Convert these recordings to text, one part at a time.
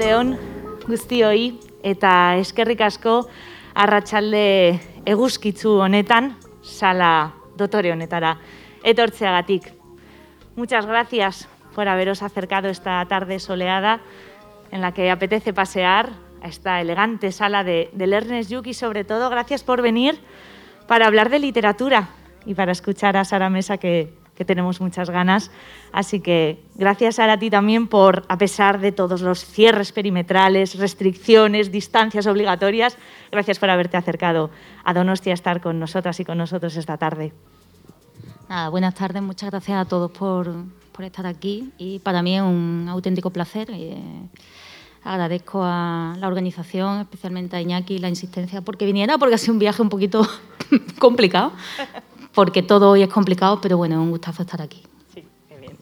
Arratsaldeon guztioi eta eskerrik asko arratsalde eguzkitzu honetan sala dotore honetara etortzeagatik. Muchas gracias por haberos acercado esta tarde soleada en la que apetece pasear a esta elegante sala de, del Ernest Yuki sobre todo gracias por venir para hablar de literatura y para escuchar a Sara Mesa que, que tenemos muchas ganas. Así que gracias a ti también por, a pesar de todos los cierres perimetrales, restricciones, distancias obligatorias, gracias por haberte acercado a Donostia a estar con nosotras y con nosotros esta tarde. Nada, buenas tardes, muchas gracias a todos por, por, estar aquí y para mí es un auténtico placer. Eh, agradezco a la organización, especialmente a Iñaki, la insistencia porque viniera, porque ha sido un viaje un poquito complicado, porque todo hoy es complicado, pero bueno, es un gustazo estar aquí. Sí, qué bien.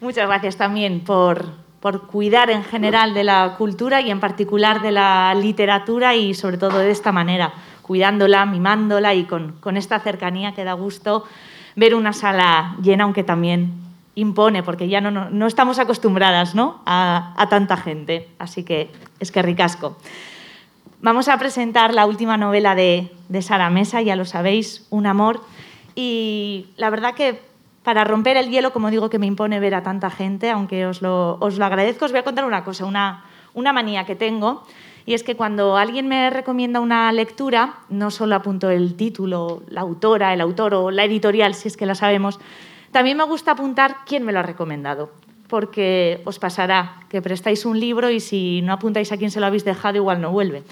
Muchas gracias también por, por cuidar en general de la cultura y en particular de la literatura y sobre todo de esta manera, cuidándola, mimándola y con, con esta cercanía que da gusto ver una sala llena, aunque también impone, porque ya no, no, no estamos acostumbradas ¿no? A, a, tanta gente. Así que es que ricasco. Vamos a presentar la última novela de, de Sara Mesa, ya lo sabéis, Un amor. Y la verdad que para romper el hielo, como digo, que me impone ver a tanta gente, aunque os lo, os lo agradezco, os voy a contar una cosa, una, una manía que tengo. Y es que cuando alguien me recomienda una lectura, no solo apunto el título, la autora, el autor o la editorial, si es que la sabemos, también me gusta apuntar quién me lo ha recomendado, porque os pasará que prestáis un libro y si no apuntáis a quién se lo habéis dejado, igual no vuelve.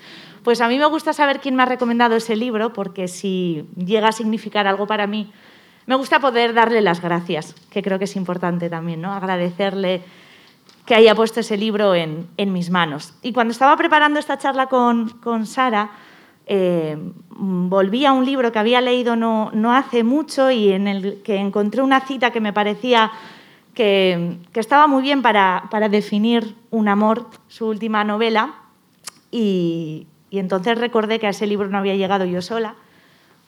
Pues a mí me gusta saber quién me ha recomendado ese libro, porque si llega a significar algo para mí, me gusta poder darle las gracias, que creo que es importante también, ¿no? Agradecerle que haya puesto ese libro en, en mis manos. Y cuando estaba preparando esta charla con, con Sara, eh, volví a un libro que había leído no, no, hace mucho y en el que encontré una cita que me parecía que, estaba muy bien para, para, definir un amor, su última novela, y, y entonces recordé que a ese libro no había llegado yo sola.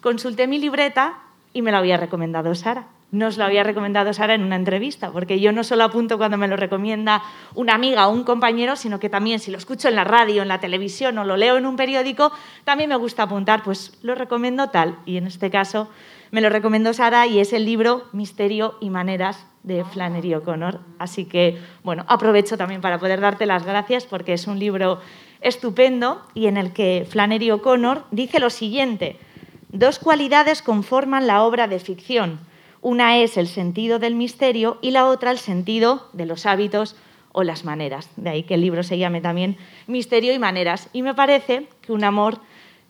Consulté mi libreta y me lo había recomendado Sara nos lo había recomendado Sara en una entrevista, porque yo no solo apunto cuando me lo recomienda una amiga o un compañero, sino que también si lo escucho en la radio, en la televisión o lo leo en un periódico, también me gusta apuntar, pues lo recomiendo tal. Y en este caso me lo recomendó Sara y es el libro Misterio y Maneras de Flannery O'Connor. Así que, bueno, aprovecho también para poder darte las gracias porque es un libro estupendo y en el que Flannery O'Connor dice lo siguiente, dos cualidades conforman la obra de ficción una es el sentido del misterio y la otra el sentido de los hábitos o las maneras. De ahí que el libro se llame también Misterio y Maneras. Y me parece que un amor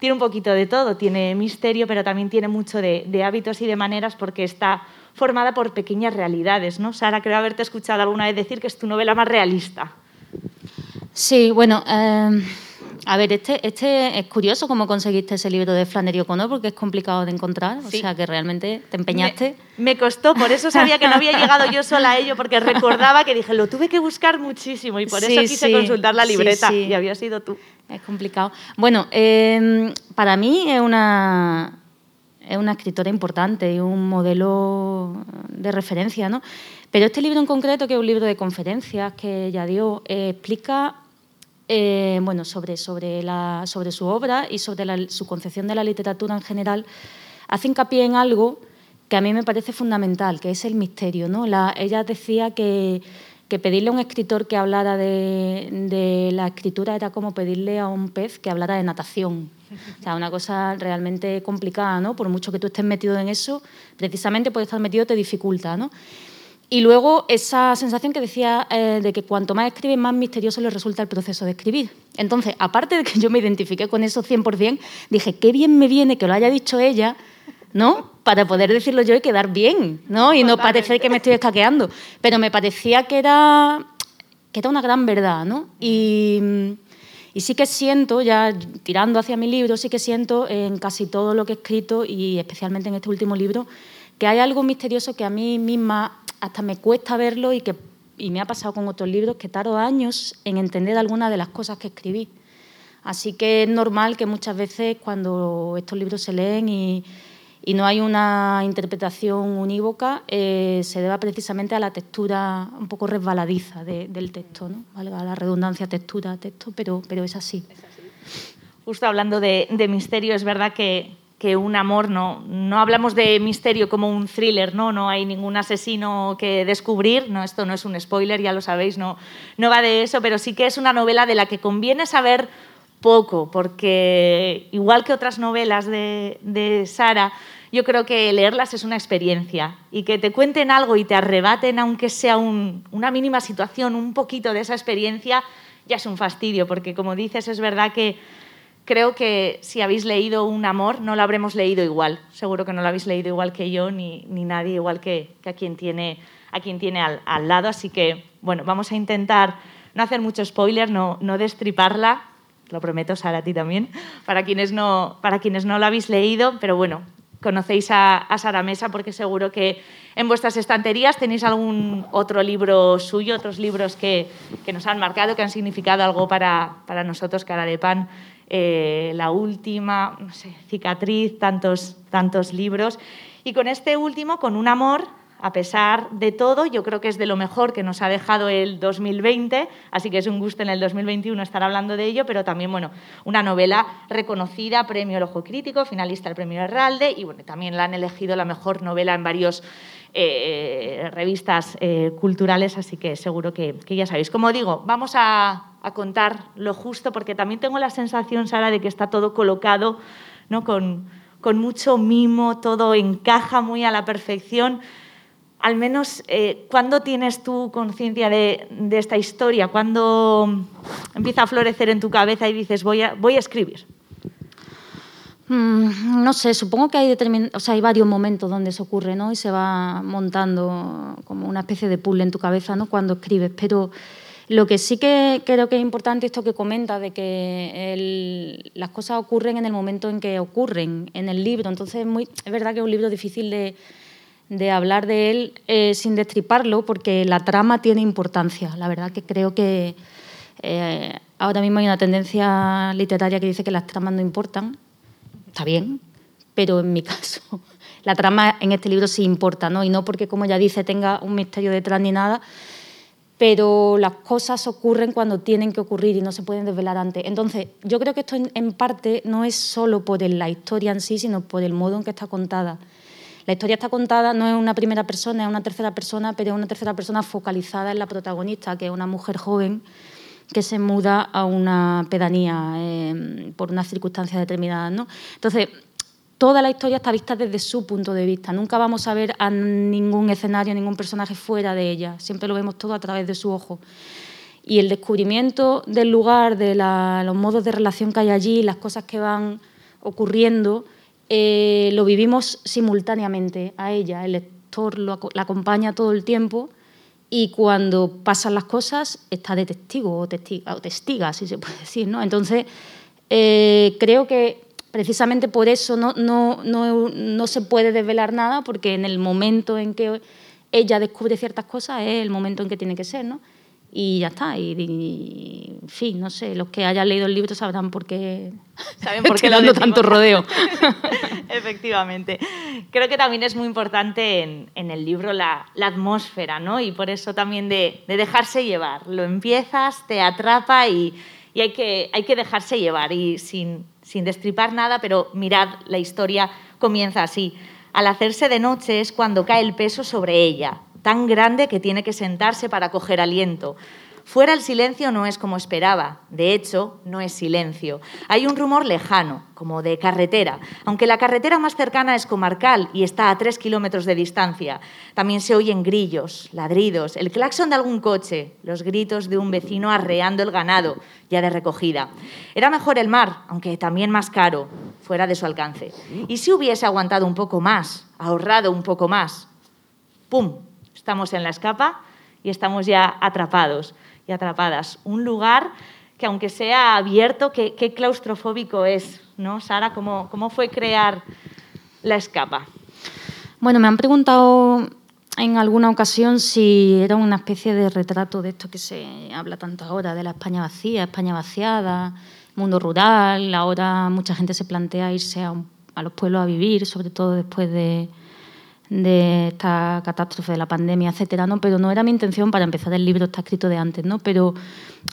tiene un poquito de todo. Tiene misterio, pero también tiene mucho de, hábitos y de maneras porque está formada por pequeñas realidades. ¿no? Sara, creo haberte escuchado alguna vez decir que es tu novela más realista. Sí, bueno. Eh... A ver, este, este es curioso cómo conseguiste ese libro de Flannery O'Connor porque es complicado de encontrar, sí. o sea que realmente te empeñaste. Me, me, costó, por eso sabía que no había llegado yo sola a ello, porque recordaba que dije, lo tuve que buscar muchísimo y por sí, eso quise sí, consultar la libreta y había sido tú. Es complicado. Bueno, eh, para mí es una, es una escritora importante y un modelo de referencia, ¿no? Pero este libro en concreto, que es un libro de conferencias que ella dio, eh, explica eh, bueno, sobre, sobre, la, sobre, su obra y sobre la, su concepción de la literatura en general, hace hincapié en algo que a mí me parece fundamental, que es el misterio. ¿no? La, ella decía que, pedirle a un escritor que hablara de, de, la escritura era como pedirle a un pez que hablara de natación. O sea, una cosa realmente complicada, ¿no? Por mucho que tú estés metido en eso, precisamente por estar metido te dificulta, ¿no? Y luego esa sensación que decía eh, de que cuanto más escribe, más misterioso le resulta el proceso de escribir. Entonces, aparte de que yo me identifiqué con eso 100%, dije, qué bien me viene que lo haya dicho ella, ¿no? Para poder decirlo yo y quedar bien, ¿no? Y no parecer que me estoy escaqueando. Pero me parecía que era, que era una gran verdad, ¿no? Y, y sí que siento, ya tirando hacia mi libro, sí que siento en casi todo lo que he escrito y especialmente en este último libro, que hay algo misterioso que a mí misma hasta me cuesta verlo y que y me ha pasado con otros libros que tardo años en entender algunas de las cosas que escribí. Así que es normal que muchas veces cuando estos libros se leen y, y no hay una interpretación unívoca, eh, se deba precisamente a la textura un poco resbaladiza del texto, ¿no? valga la redundancia textura, texto, pero, pero es así. Justo hablando de, de misterio, es verdad que, que un amor no, no hablamos de misterio como un thriller, no, no hay ningún asesino que descubrir, no, esto no es un spoiler, ya lo sabéis, no, no va de eso, pero sí que es una novela de la que conviene saber poco, porque igual que otras novelas de, de Sara, yo creo que leerlas es una experiencia y que te cuenten algo y te arrebaten, aunque sea una mínima situación, un poquito de esa experiencia, ya es un fastidio, porque como dices, es verdad que creo que si habéis leído Un amor, no lo habremos leído igual. Seguro que no lo habéis leído igual que yo, ni, ni nadie igual que, a quien tiene, a quien tiene al, al, lado. Así que, bueno, vamos a intentar no hacer mucho spoiler, no, no destriparla. Lo prometo, Sara, a ti también, para quienes, no, para quienes no lo habéis leído. Pero bueno, conocéis a, a Sara Mesa porque seguro que en vuestras estanterías tenéis algún otro libro suyo, otros libros que, que nos han marcado, que han significado algo para, para nosotros, cara de pan eh, La última, no sé, Cicatriz, tantos, tantos libros. Y con este último, con un amor, a pesar de todo, yo creo que es de lo mejor que nos ha dejado el 2020, así que es un gusto en el 2021 estar hablando de ello, pero también, bueno, una novela reconocida, premio El Ojo Crítico, finalista del premio Herralde, y bueno, también la han elegido la mejor novela en varios eh, revistas eh, culturales, así que seguro que, ya sabéis. Como digo, vamos a, contar lo justo, porque también tengo la sensación, Sara, de que está todo colocado ¿no? con, mucho mimo, todo encaja muy a la perfección. Al menos, eh, ¿cuándo tienes tú conciencia de, de, esta historia? ¿Cuándo empieza a florecer en tu cabeza y dices, voy a, voy a escribir? Mm, no sé, supongo que hay, o sea, hay varios momentos donde eso ocurre, ¿no? Y se va montando como una especie de puzzle en tu cabeza, ¿no? Cuando escribes. Pero lo que sí que creo que es importante esto que comenta de que las cosas ocurren en el momento en que ocurren en el libro. Entonces es, muy, es verdad que es un libro difícil de, de hablar de él eh, sin destriparlo porque la trama tiene importancia. La verdad que creo que eh, ahora mismo hay una tendencia literaria que dice que las tramas no importan está bien, pero en mi caso la trama en este libro sí importa, ¿no? Y no porque, como ya dice, tenga un misterio detrás ni nada, pero las cosas ocurren cuando tienen que ocurrir y no se pueden desvelar antes. Entonces, yo creo que esto en, en parte no es solo por la historia en sí, sino por el modo en que está contada. La historia está contada, no es una primera persona, es una tercera persona, pero es una tercera persona focalizada en la protagonista, que es una mujer joven que se muda a una pedanía eh, por unas circunstancias determinadas. ¿no? Entonces, toda la historia está vista desde su punto de vista. Nunca vamos a ver a ningún escenario, ningún personaje fuera de ella. Siempre lo vemos todo a través de su ojo. Y el descubrimiento del lugar, de los modos de relación que hay allí, las cosas que van ocurriendo, eh, lo vivimos simultáneamente a ella. El lector lo, la acompaña todo el tiempo y cuando pasan las cosas está de testigo o testiga, o testiga si se puede decir. ¿no? Entonces, eh, creo que precisamente por eso no, no, no, no, se puede desvelar nada, porque en el momento en que ella descubre ciertas cosas es el momento en que tiene que ser. ¿no? y ya está. Y, y, en fin, no sé, los que hayan leído el libro sabrán por qué, ¿Saben por qué dando tanto rodeo. Efectivamente. Creo que también es muy importante en, en el libro la, la, atmósfera, ¿no? Y por eso también de, de, dejarse llevar. Lo empiezas, te atrapa y, y hay, que, hay que dejarse llevar. Y sin, sin destripar nada, pero mirad, la historia comienza así. Al hacerse de noche es cuando cae el peso sobre ella tan grande que tiene que sentarse para coger aliento. Fuera el silencio no es como esperaba. De hecho, no es silencio. Hay un rumor lejano, como de carretera, aunque la carretera más cercana es comarcal y está a tres kilómetros de distancia. También se oyen grillos, ladridos, el claxon de algún coche, los gritos de un vecino arreando el ganado, ya de recogida. Era mejor el mar, aunque también más caro, fuera de su alcance. Y si hubiese aguantado un poco más, ahorrado un poco más, ¡pum! Estamos en la escapa y estamos ya atrapados y atrapadas. Un lugar que aunque sea abierto, qué, claustrofóbico es, ¿no? Sara, ¿cómo, ¿cómo fue crear la escapa? Bueno, me han preguntado en alguna ocasión si era una especie de retrato de esto que se habla tanto ahora, de la España vacía, España vaciada, mundo rural. Ahora mucha gente se plantea irse a, a los pueblos a vivir, sobre todo después de, de esta catástrofe de la pandemia, etcétera, ¿no? Pero no era mi intención, para empezar el libro está escrito de antes, ¿no? Pero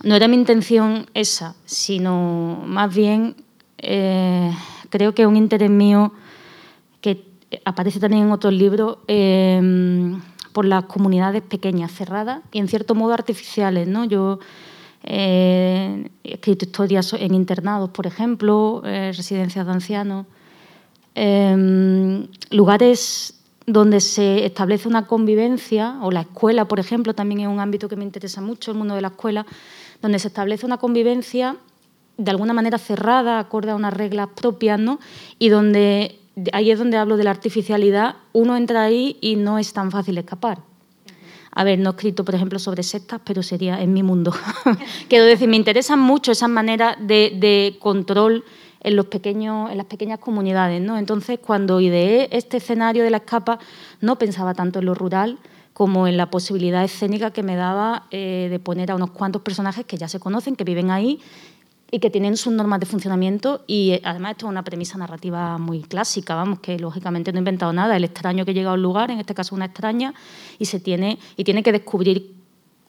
no era mi intención esa, sino más bien eh, creo que un interés mío que aparece también en otros libros eh, por las comunidades pequeñas, cerradas y en cierto modo artificiales, ¿no? Yo eh, he escrito historias en internados, por ejemplo, residencias de ancianos, lugares donde se establece una convivencia, o la escuela, por ejemplo, también es un ámbito que me interesa mucho, el mundo de la escuela, donde se establece una convivencia de alguna manera cerrada, acorde a unas reglas propias, ¿no? Y donde, ahí es donde hablo de la artificialidad, uno entra ahí y no es tan fácil escapar. A ver, no he escrito, por ejemplo, sobre sectas, pero sería en mi mundo. Quiero decir, me interesan mucho esas maneras de, de control en, los pequeños, en las pequeñas comunidades. ¿no? Entonces, cuando ideé este escenario de la escapa, no pensaba tanto en lo rural como en la posibilidad escénica que me daba eh, de poner a unos cuantos personajes que ya se conocen, que viven ahí y que tienen sus normas de funcionamiento y eh, además esto es una premisa narrativa muy clásica, vamos, que lógicamente no he inventado nada, el extraño que llega a un lugar, en este caso una extraña, y se tiene y tiene que descubrir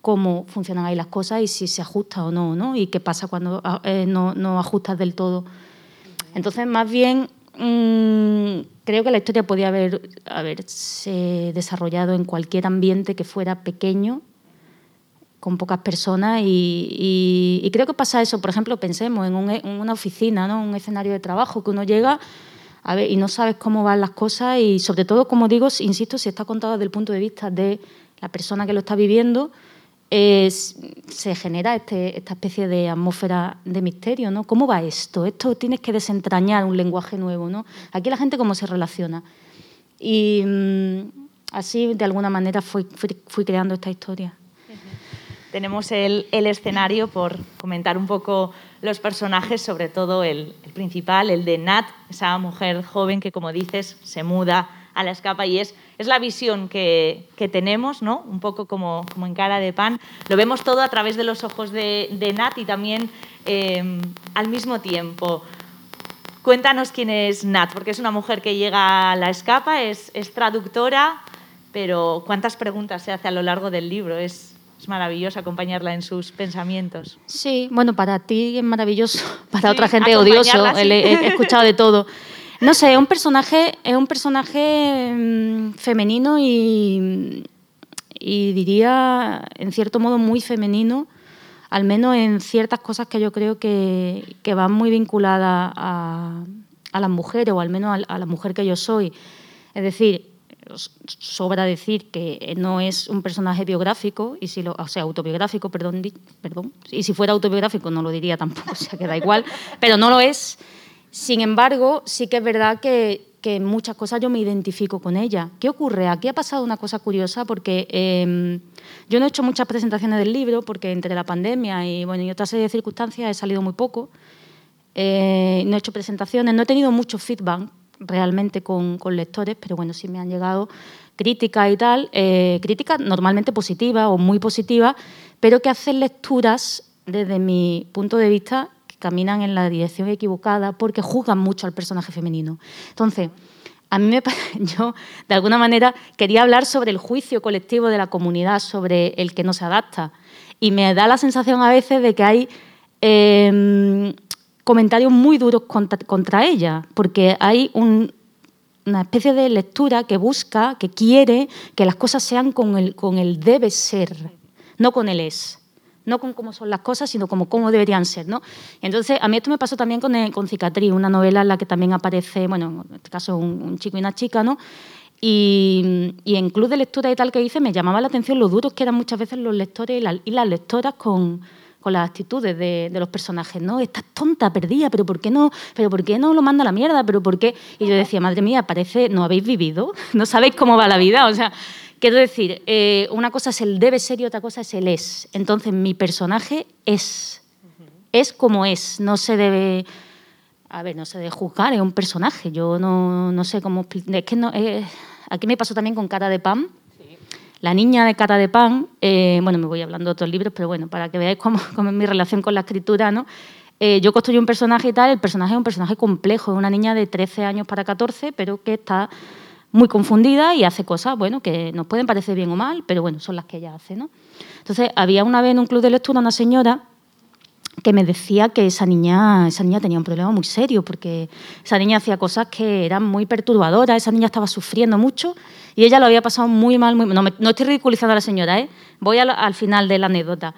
cómo funcionan ahí las cosas y si se ajusta o no, ¿no? Y qué pasa cuando ah, eh, no, no ajustas del todo entonces, más bien, mm, creo que la historia podía haber, haberse desarrollado en cualquier ambiente que fuera pequeño, con pocas personas y, creo que pasa eso. Por ejemplo, pensemos en, una oficina, ¿no? un escenario de trabajo, que uno llega a ver, y no sabes cómo van las cosas y sobre todo, como digo, insisto, si está contado desde el punto de vista de la persona que lo está viviendo, se genera este, esta especie de atmósfera de misterio, ¿no? ¿Cómo va esto? Esto tienes que desentrañar un lenguaje nuevo, ¿no? Aquí la gente cómo se relaciona. Y mm, así, de alguna manera, fui, creando esta historia. Tenemos el, escenario por comentar un poco los personajes, sobre todo el principal, el de Nat, esa mujer joven que, como dices, se muda a la escapa y es, es la visión que, que tenemos, ¿no? un poco como, como, en cara de pan. Lo vemos todo a través de los ojos de, de Nat y también em, al mismo tiempo. Cuéntanos quién es Nat, porque es una mujer que llega a la escapa, es, es traductora, pero cuántas preguntas se hace a lo largo del libro. Es, es maravilloso acompañarla en sus pensamientos. Sí, bueno, para ti es maravilloso, para otra gente odioso, he, escuchado de todo. No sé, es un personaje, es un personaje mm, femenino y, diría, en cierto modo, muy femenino, al menos en ciertas cosas que yo creo que, van muy vinculadas a, las mujeres, o al menos a, la mujer que yo soy. Es decir, sobra decir que no es un personaje biográfico, y si lo, o sea, autobiográfico, perdón, perdón, y si fuera autobiográfico no lo diría tampoco, o sea, que da igual, pero no lo es. Sin embargo, sí que es verdad que, en muchas cosas yo me identifico con ella. ¿Qué ocurre? Aquí ha pasado una cosa curiosa porque em, yo no he hecho muchas presentaciones del libro porque entre la pandemia y, bueno, y otra serie de circunstancias he salido muy poco. Eh, no he hecho presentaciones, no he tenido mucho feedback realmente con, lectores, pero bueno, sí me han llegado críticas y tal, eh, críticas normalmente positivas o muy positivas, pero que hacen lecturas desde mi punto de vista caminan en la dirección equivocada porque juzgan mucho al personaje femenino. Entonces, a mí me yo de alguna manera quería hablar sobre el juicio colectivo de la comunidad sobre el que no se adapta y me da la sensación a veces de que hay em, comentarios muy duros contra, ella porque hay una especie de lectura que busca, que quiere que las cosas sean con el, con el debe ser, no con el es. No con cómo son las cosas, sino como cómo deberían ser, ¿no? Entonces, a mí esto me pasó también con, eh, con Cicatriz, una novela en la que también aparece, bueno, en este caso un, chico y una chica, ¿no? Y, en club de lectura y tal que hice me llamaba la atención lo duros que eran muchas veces los lectores y, las lectoras con, con las actitudes de, de, los personajes, ¿no? Estás tonta, perdida, pero ¿por qué no? ¿Pero por qué no lo manda a la mierda? ¿Pero por qué? Y yo decía, madre mía, parece, no habéis vivido, no sabéis cómo va la vida, o sea, Quiero decir, eh, una cosa es el debe ser y otra cosa es el es. Entonces, mi personaje es. Es como es. No se debe. A ver, no se debe juzgar, es un personaje. Yo no, no sé cómo. Es que no. Eh, aquí me pasó también con Cara de Pan. La niña de Cara de Pan. Eh, bueno, me voy hablando de otros libros, pero bueno, para que veáis cómo, cómo es mi relación con la escritura, ¿no? yo construyo un personaje y tal, el personaje es un personaje complejo, es una niña de 13 años para 14, pero que está muy confundida y hace cosas, bueno, que nos pueden parecer bien o mal, pero bueno, son las que ella hace, ¿no? Entonces, había una vez en un club de lectura una señora que me decía que esa niña, esa niña tenía un problema muy serio, porque esa niña hacía cosas que eran muy perturbadoras, esa niña estaba sufriendo mucho y ella lo había pasado muy mal, muy No, no estoy ridiculizando a la señora, ¿eh? voy al final de la anécdota.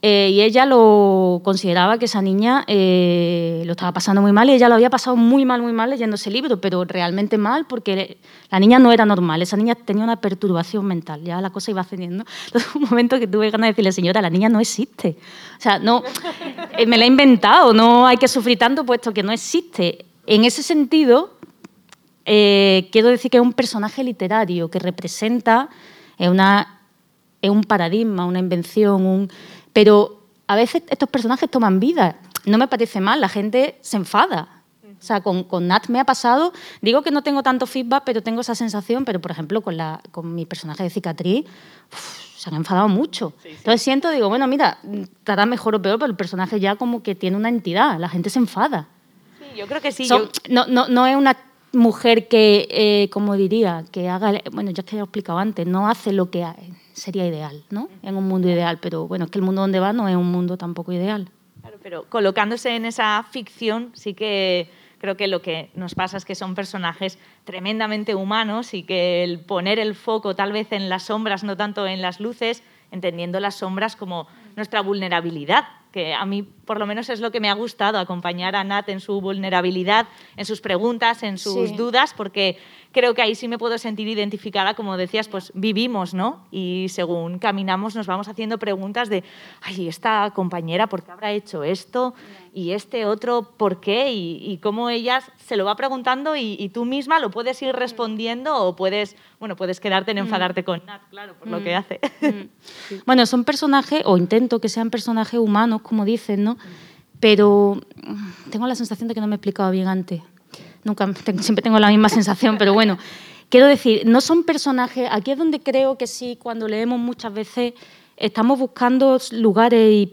Eh, y ella lo consideraba que esa niña eh, lo estaba pasando muy mal y ella lo había pasado muy mal, muy mal leyendo ese libro, pero realmente mal porque la niña no era normal, esa niña tenía una perturbación mental, ya la cosa iba ascendiendo. Entonces, un momento que tuve ganas de decirle, señora, la niña no existe. O sea, no, eh, me la he inventado, no hay que sufrir tanto puesto que no existe. En ese sentido, quiero decir que es un personaje literario que representa una, es un paradigma, una invención, un pero a veces estos personajes toman vida. No me parece mal, la gente se enfada. O sea, con, con, Nat me ha pasado, digo que no tengo tanto feedback, pero tengo esa sensación, pero por ejemplo con, la, con mi personaje de cicatriz, se han enfadado mucho. Entonces siento, digo, bueno, mira, estará mejor o peor, pero el personaje ya como que tiene una entidad, la gente se enfada. Sí, yo creo que sí. no, no, no, es una mujer que, eh, como diría, que haga, bueno, ya es que ya he explicado antes, no hace lo que sería ideal, ¿no? En un mundo ideal, pero bueno, es que el mundo donde va no es un mundo tampoco ideal. Claro, pero colocándose en esa ficción sí que creo que lo que nos pasa es que son personajes tremendamente humanos y que el poner el foco tal vez en las sombras, no tanto en las luces, entendiendo las sombras como nuestra vulnerabilidad, que a mí por lo menos es lo que me ha gustado, acompañar a Nat en su vulnerabilidad, en sus preguntas, en sus dudas, porque creo que ahí sí me puedo sentir identificada, como decías, pues vivimos, ¿no? Y según caminamos nos vamos haciendo preguntas de, ay, esta compañera, ¿por qué habrá hecho esto? Y este otro, ¿por qué? Y, cómo ella se lo va preguntando y, tú misma lo puedes ir respondiendo o puedes, bueno, puedes quedarte en mm. enfadarte con Nat, claro, por lo que mm. hace. Mm. Bueno, son personajes, o intento que sean personajes humanos, como dicen, ¿no? Pero tengo la sensación de que no me he explicado bien antes nunca siempre tengo la misma sensación, pero bueno, quiero decir, no son personajes, aquí es donde creo que sí, cuando leemos muchas veces estamos buscando lugares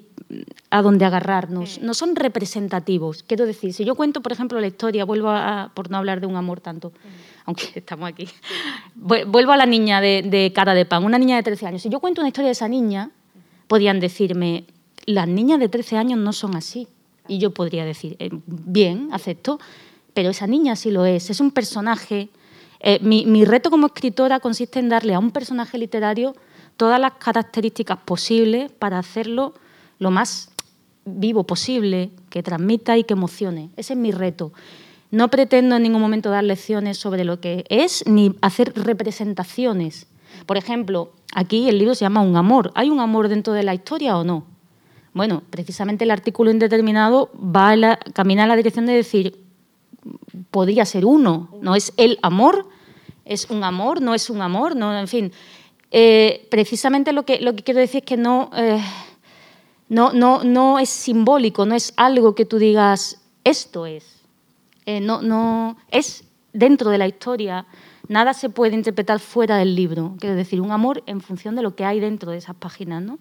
a donde agarrarnos, no son representativos. Quiero decir, si yo cuento, por ejemplo, la historia, vuelvo a, por no hablar de un amor tanto, aunque estamos aquí, vuelvo a la niña de, de cara de pan, una niña de 13 años. Si yo cuento una historia de esa niña, podían decirme, las niñas de 13 años no son así. Y yo podría decir, eh, bien, acepto, pero esa niña sí lo es, es un personaje. Eh, mi, reto como escritora consiste en darle a un personaje literario todas las características posibles para hacerlo lo más vivo posible, que transmita y que emocione. Ese es mi reto. No pretendo en ningún momento dar lecciones sobre lo que es ni hacer representaciones. Por ejemplo, aquí el libro se llama Un amor. ¿Hay un amor dentro de la historia o no? Bueno, precisamente el artículo indeterminado va a camina en la dirección de decir podría ser uno, no es el amor, es un amor, no es un amor, no, en fin. Eh, precisamente lo que, lo que quiero decir es que no, eh, no, no, no es simbólico, no es algo que tú digas, esto es. Eh, no, no, es dentro de la historia, nada se puede interpretar fuera del libro. Quiero decir, un amor en función de lo que hay dentro de esas páginas, ¿no?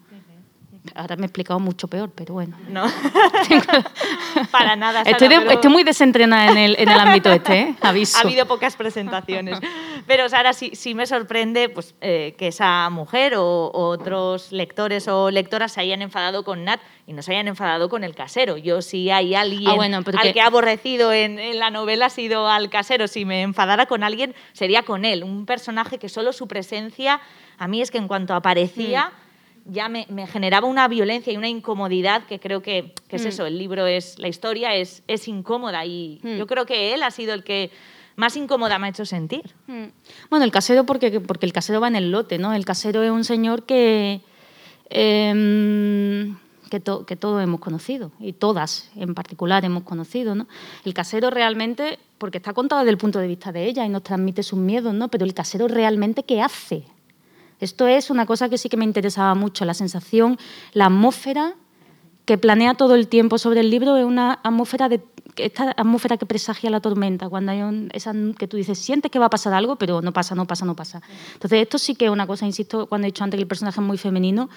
Ahora me he explicado mucho peor, pero bueno. No, para nada. estoy, estoy, muy desentrenada en el, en el ámbito este, ¿eh? aviso. Ha habido pocas presentaciones. Pero Sara, sí, me sorprende pues, eh, que esa mujer o, otros lectores o lectoras se hayan enfadado con Nat y no se hayan enfadado con el casero. Yo si hay alguien ah, al que ha aborrecido en, en, la novela ha sido al casero. Si me enfadara con alguien sería con él. Un personaje que solo su presencia, a mí es que en cuanto aparecía... Mm ya me, generaba una violencia y una incomodidad que creo que, es mm. eso, el libro es, la historia es, es incómoda y mm. yo creo que él ha sido el que más incómoda me ha hecho sentir. Mm. Bueno, el casero porque, porque el casero va en el lote, ¿no? El casero es un señor que... Em, que, que, todos hemos conocido y todas en particular hemos conocido. ¿no? El casero realmente, porque está contado desde el punto de vista de ella y nos transmite sus miedos, ¿no? pero el casero realmente, ¿qué hace? Esto es una cosa que sí que me interesaba mucho, la sensación, la atmósfera que planea todo el tiempo sobre el libro es una atmósfera esta atmósfera que presagia la tormenta, cuando hay esa que tú dices, sientes que va a pasar algo, pero no pasa, no pasa, no pasa. Entonces, esto sí que es una cosa, insisto, cuando he dicho antes que el personaje es muy femenino,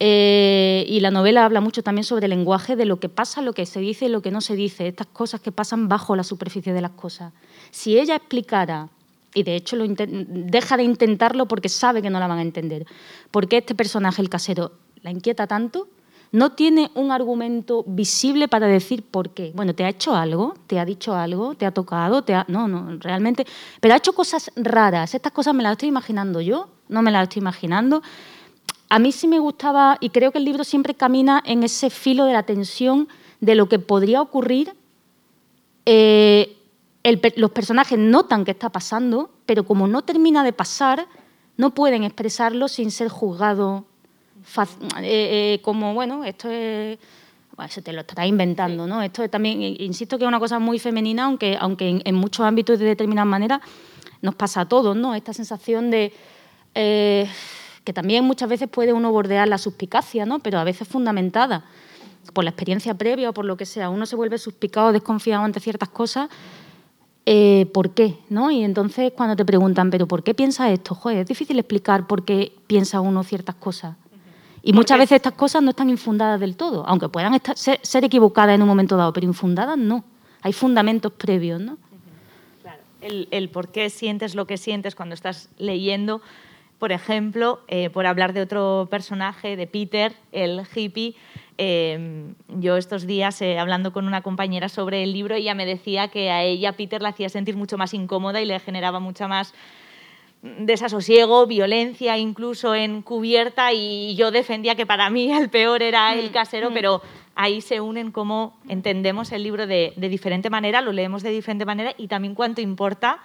eh, y la novela habla mucho también sobre el lenguaje de lo que pasa, lo que se dice y lo que no se dice, estas cosas que pasan bajo la superficie de las cosas. Si ella explicara y de hecho deja de intentarlo porque sabe que no la van a entender. ¿Por qué este personaje, el casero, la inquieta tanto? No tiene un argumento visible para decir por qué. Bueno, te ha hecho algo, te ha dicho algo, te ha tocado. No, no, realmente... Pero ha hecho cosas raras. Estas cosas me las estoy imaginando yo, no me las estoy imaginando. A mí sí me gustaba, y creo que el libro siempre camina en ese filo de la tensión de lo que podría ocurrir eh, los personajes notan que está pasando, pero como no termina de pasar, no pueden expresarlo sin ser juzgados eh, eh, como, bueno, esto es... Se te lo estará inventando, ¿no? Esto también, insisto que es una cosa muy femenina, aunque, aunque en, muchos ámbitos de determinada manera nos pasa a todos, ¿no? Esta sensación de... Eh, que también muchas veces puede uno bordear la suspicacia, ¿no? Pero a veces fundamentada por la experiencia previa o por lo que sea. Uno se vuelve suspicado, desconfiado ante ciertas cosas eh, ¿por qué? ¿no? Y entonces cuando te preguntan, ¿pero por qué piensa esto? Joder, es difícil explicar por qué piensa uno ciertas cosas. Y muchas veces estas cosas no están infundadas del todo, aunque puedan ser, equivocadas en un momento dado, pero infundadas no. Hay fundamentos previos, ¿no? Claro. El, por qué sientes lo que sientes cuando estás leyendo, por ejemplo, eh, por hablar de otro personaje, de Peter, el hippie, Em, yo estos días, eh, hablando con una compañera sobre el libro, ella me decía que a ella Peter la hacía sentir mucho más incómoda y le generaba mucha más desasosiego, violencia incluso encubierta y yo defendía que para mí el peor era el mm, casero, mm. pero ahí se unen cómo entendemos el libro de, diferente manera, lo leemos de diferente manera y también cuánto importa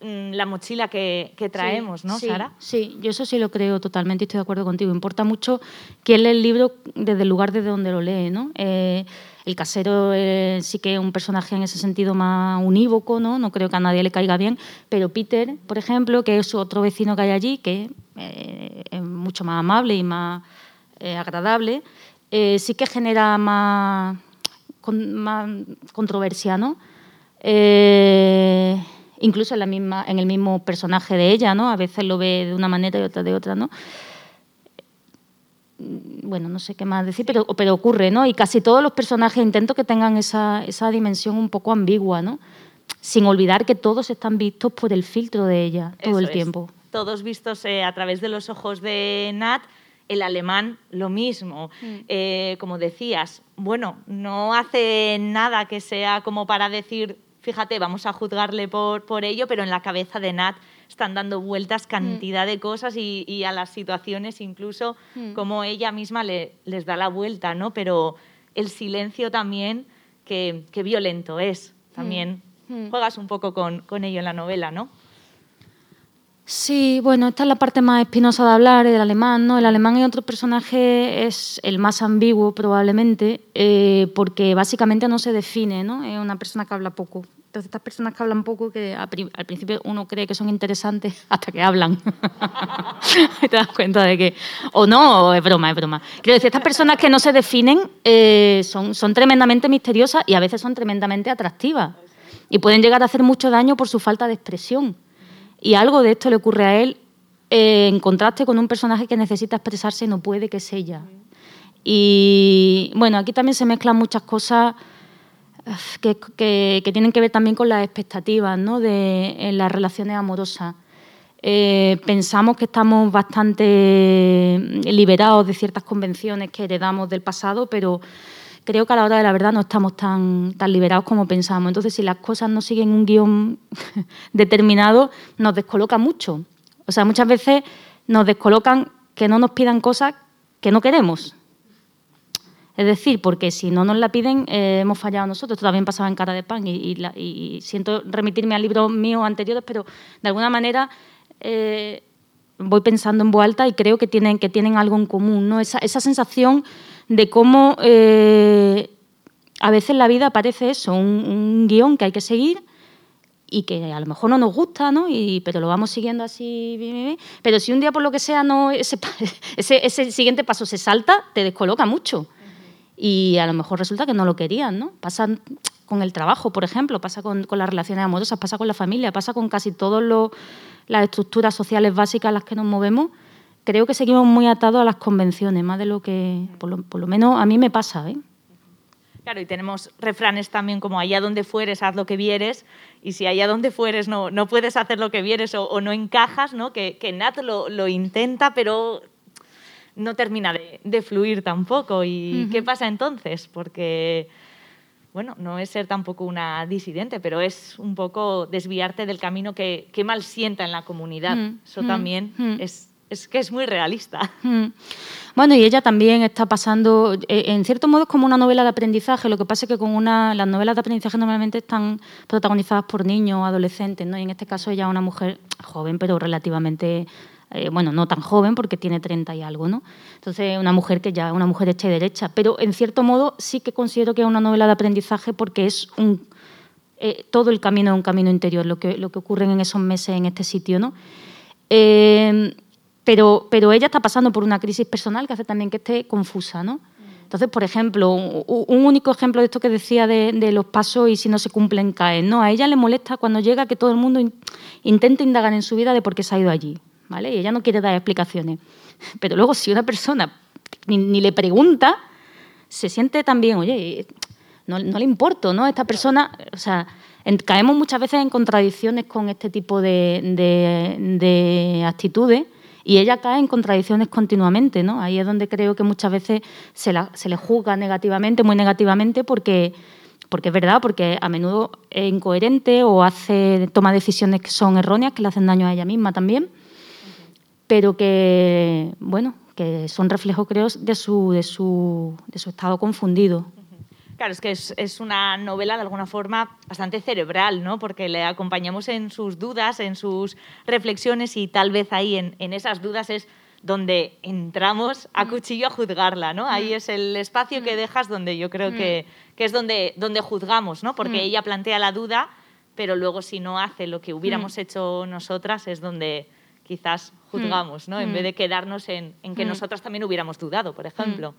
la mochila que, traemos, ¿no, Sara? Sí, yo eso sí lo creo totalmente y estoy de acuerdo contigo. Importa mucho quién lee el libro desde el lugar desde donde lo lee, ¿no? Eh, el casero eh, sí que es un personaje en ese sentido más unívoco, ¿no? No creo que a nadie le caiga bien, pero Peter, por ejemplo, que es otro vecino que hay allí, que eh, es mucho más amable y más agradable, sí que genera más, más controversia, ¿no? Incluso en, la misma, en el mismo personaje de ella, ¿no? A veces lo ve de una manera y otra de otra, ¿no? Bueno, no sé qué más decir, pero, pero ocurre, ¿no? Y casi todos los personajes intento que tengan esa, esa dimensión un poco ambigua, ¿no? Sin olvidar que todos están vistos por el filtro de ella todo el tiempo. Todos vistos eh, a través de los ojos de Nat, el alemán lo mismo. Mm. Eh, como decías, bueno, no hace nada que sea como para decir fíjate, vamos a juzgarle por, por ello, pero en la cabeza de Nat están dando vueltas mm. cantidad de cosas y, a las situaciones incluso mm. como ella misma le, les da la vuelta, ¿no? Pero el silencio también, que, violento es, también mm. juegas un poco con, con ello en la novela, ¿no? Sí, bueno, esta es la parte más espinosa de hablar, el alemán, ¿no? El alemán y otro personaje es el más ambiguo probablemente, eh, porque básicamente no se define, ¿no? Es una persona que habla poco. Entonces, estas personas que hablan poco, que al principio uno cree que son interesantes hasta que hablan. te das cuenta de que, o no, es broma, es broma. Quiero decir, estas personas que no se definen eh, son, son tremendamente misteriosas y a veces son tremendamente atractivas. Y pueden llegar a hacer mucho daño por su falta de expresión. Y algo de esto le ocurre a él eh, en contraste con un personaje que necesita expresarse y no puede, que es ella. Y bueno, aquí también se mezclan muchas cosas que, tienen que ver también con las expectativas ¿no? de en las relaciones amorosas. Eh, pensamos que estamos bastante liberados de ciertas convenciones que heredamos del pasado, pero creo que a la hora de la verdad no estamos tan, tan liberados como pensamos. Entonces, si las cosas no siguen un guion determinado, nos descoloca mucho. O sea, muchas veces nos descolocan que no nos pidan cosas que no queremos. Es decir, porque si no nos la piden, eh, hemos fallado nosotros. Esto también pasaba en Cara de Pan y, siento remitirme a libros míos anteriores, pero de alguna manera eh, voy pensando en voz alta y creo que tienen, que tienen algo en común, ¿no? Esa, sensación de cómo eh, a veces la vida parece eso, un, guion que hay que seguir y que a lo mejor no nos gusta, ¿no? Y, pero lo vamos siguiendo así. Pero si un día por lo que sea no ese, ese siguiente paso se salta, te descoloca mucho y a lo mejor resulta que no lo querían, ¿no? Pasa con el trabajo, por ejemplo, pasa con, las relaciones amorosas, pasa con la familia, pasa con casi todas las estructuras sociales básicas en las que nos movemos. Creo que seguimos muy atados a las convenciones, más de lo que, por lo, menos a mí me pasa, ¿eh? Claro, y tenemos refranes también como allá donde fueres, haz lo que vieres, y si allá donde fueres no, no puedes hacer lo que vieres o, no encajas, ¿no? que, que Nat lo, lo intenta, pero no termina de, fluir tampoco. ¿Y qué pasa entonces? Porque, bueno, no es ser tampoco una disidente, pero es un poco desviarte del camino que, mal sienta en la comunidad. Eso también es, es que es muy realista. Bueno, y ella también está pasando, eh, en cierto modo es como una novela de aprendizaje, lo que pasa es que con una, las novelas de aprendizaje normalmente están protagonizadas por niños adolescentes, ¿no? y en este caso ella es una mujer joven, pero relativamente eh, bueno, no tan joven porque tiene 30 y algo, ¿no? Entonces, una mujer que ya, una mujer hecha y derecha, pero en cierto modo sí que considero que es una novela de aprendizaje porque es un, eh, todo el camino es un camino interior, lo que, lo que ocurre en esos meses en este sitio, ¿no? Pero, pero ella está pasando por una crisis personal que hace también que esté confusa, ¿no? Entonces, por ejemplo, un, único ejemplo de esto que decía de, los pasos y si no se cumplen caen, ¿no? A ella le molesta cuando llega que todo el mundo intente indagar en su vida de por qué se ha ido allí. ¿vale? Y ella no quiere dar explicaciones. Pero luego si una persona ni, le pregunta, se siente también, oye, no, le importo, ¿no? Esta persona, o sea, caemos muchas veces en contradicciones con este tipo de, actitudes y ella cae en contradicciones continuamente, ¿no? Ahí es donde creo que muchas veces se, se le juzga negativamente, muy negativamente, porque, porque es verdad, porque a menudo es incoherente o hace, toma decisiones que son erróneas, que le hacen daño a ella misma también pero que, bueno, que son reflejos, creo, de su, de su, de su estado confundido. Claro, es que es, una novela de alguna forma bastante cerebral, ¿no? Porque le acompañamos en sus dudas, en sus reflexiones y tal vez ahí en, en esas dudas es donde entramos a cuchillo a juzgarla, ¿no? Ahí es el espacio que dejas donde yo creo que, que es donde, donde juzgamos, ¿no? Porque ella plantea la duda, pero luego si no hace lo que hubiéramos hecho nosotras es donde quizás juzgamos, ¿no? En vez de quedarnos en, que nosotras también hubiéramos dudado, por ejemplo.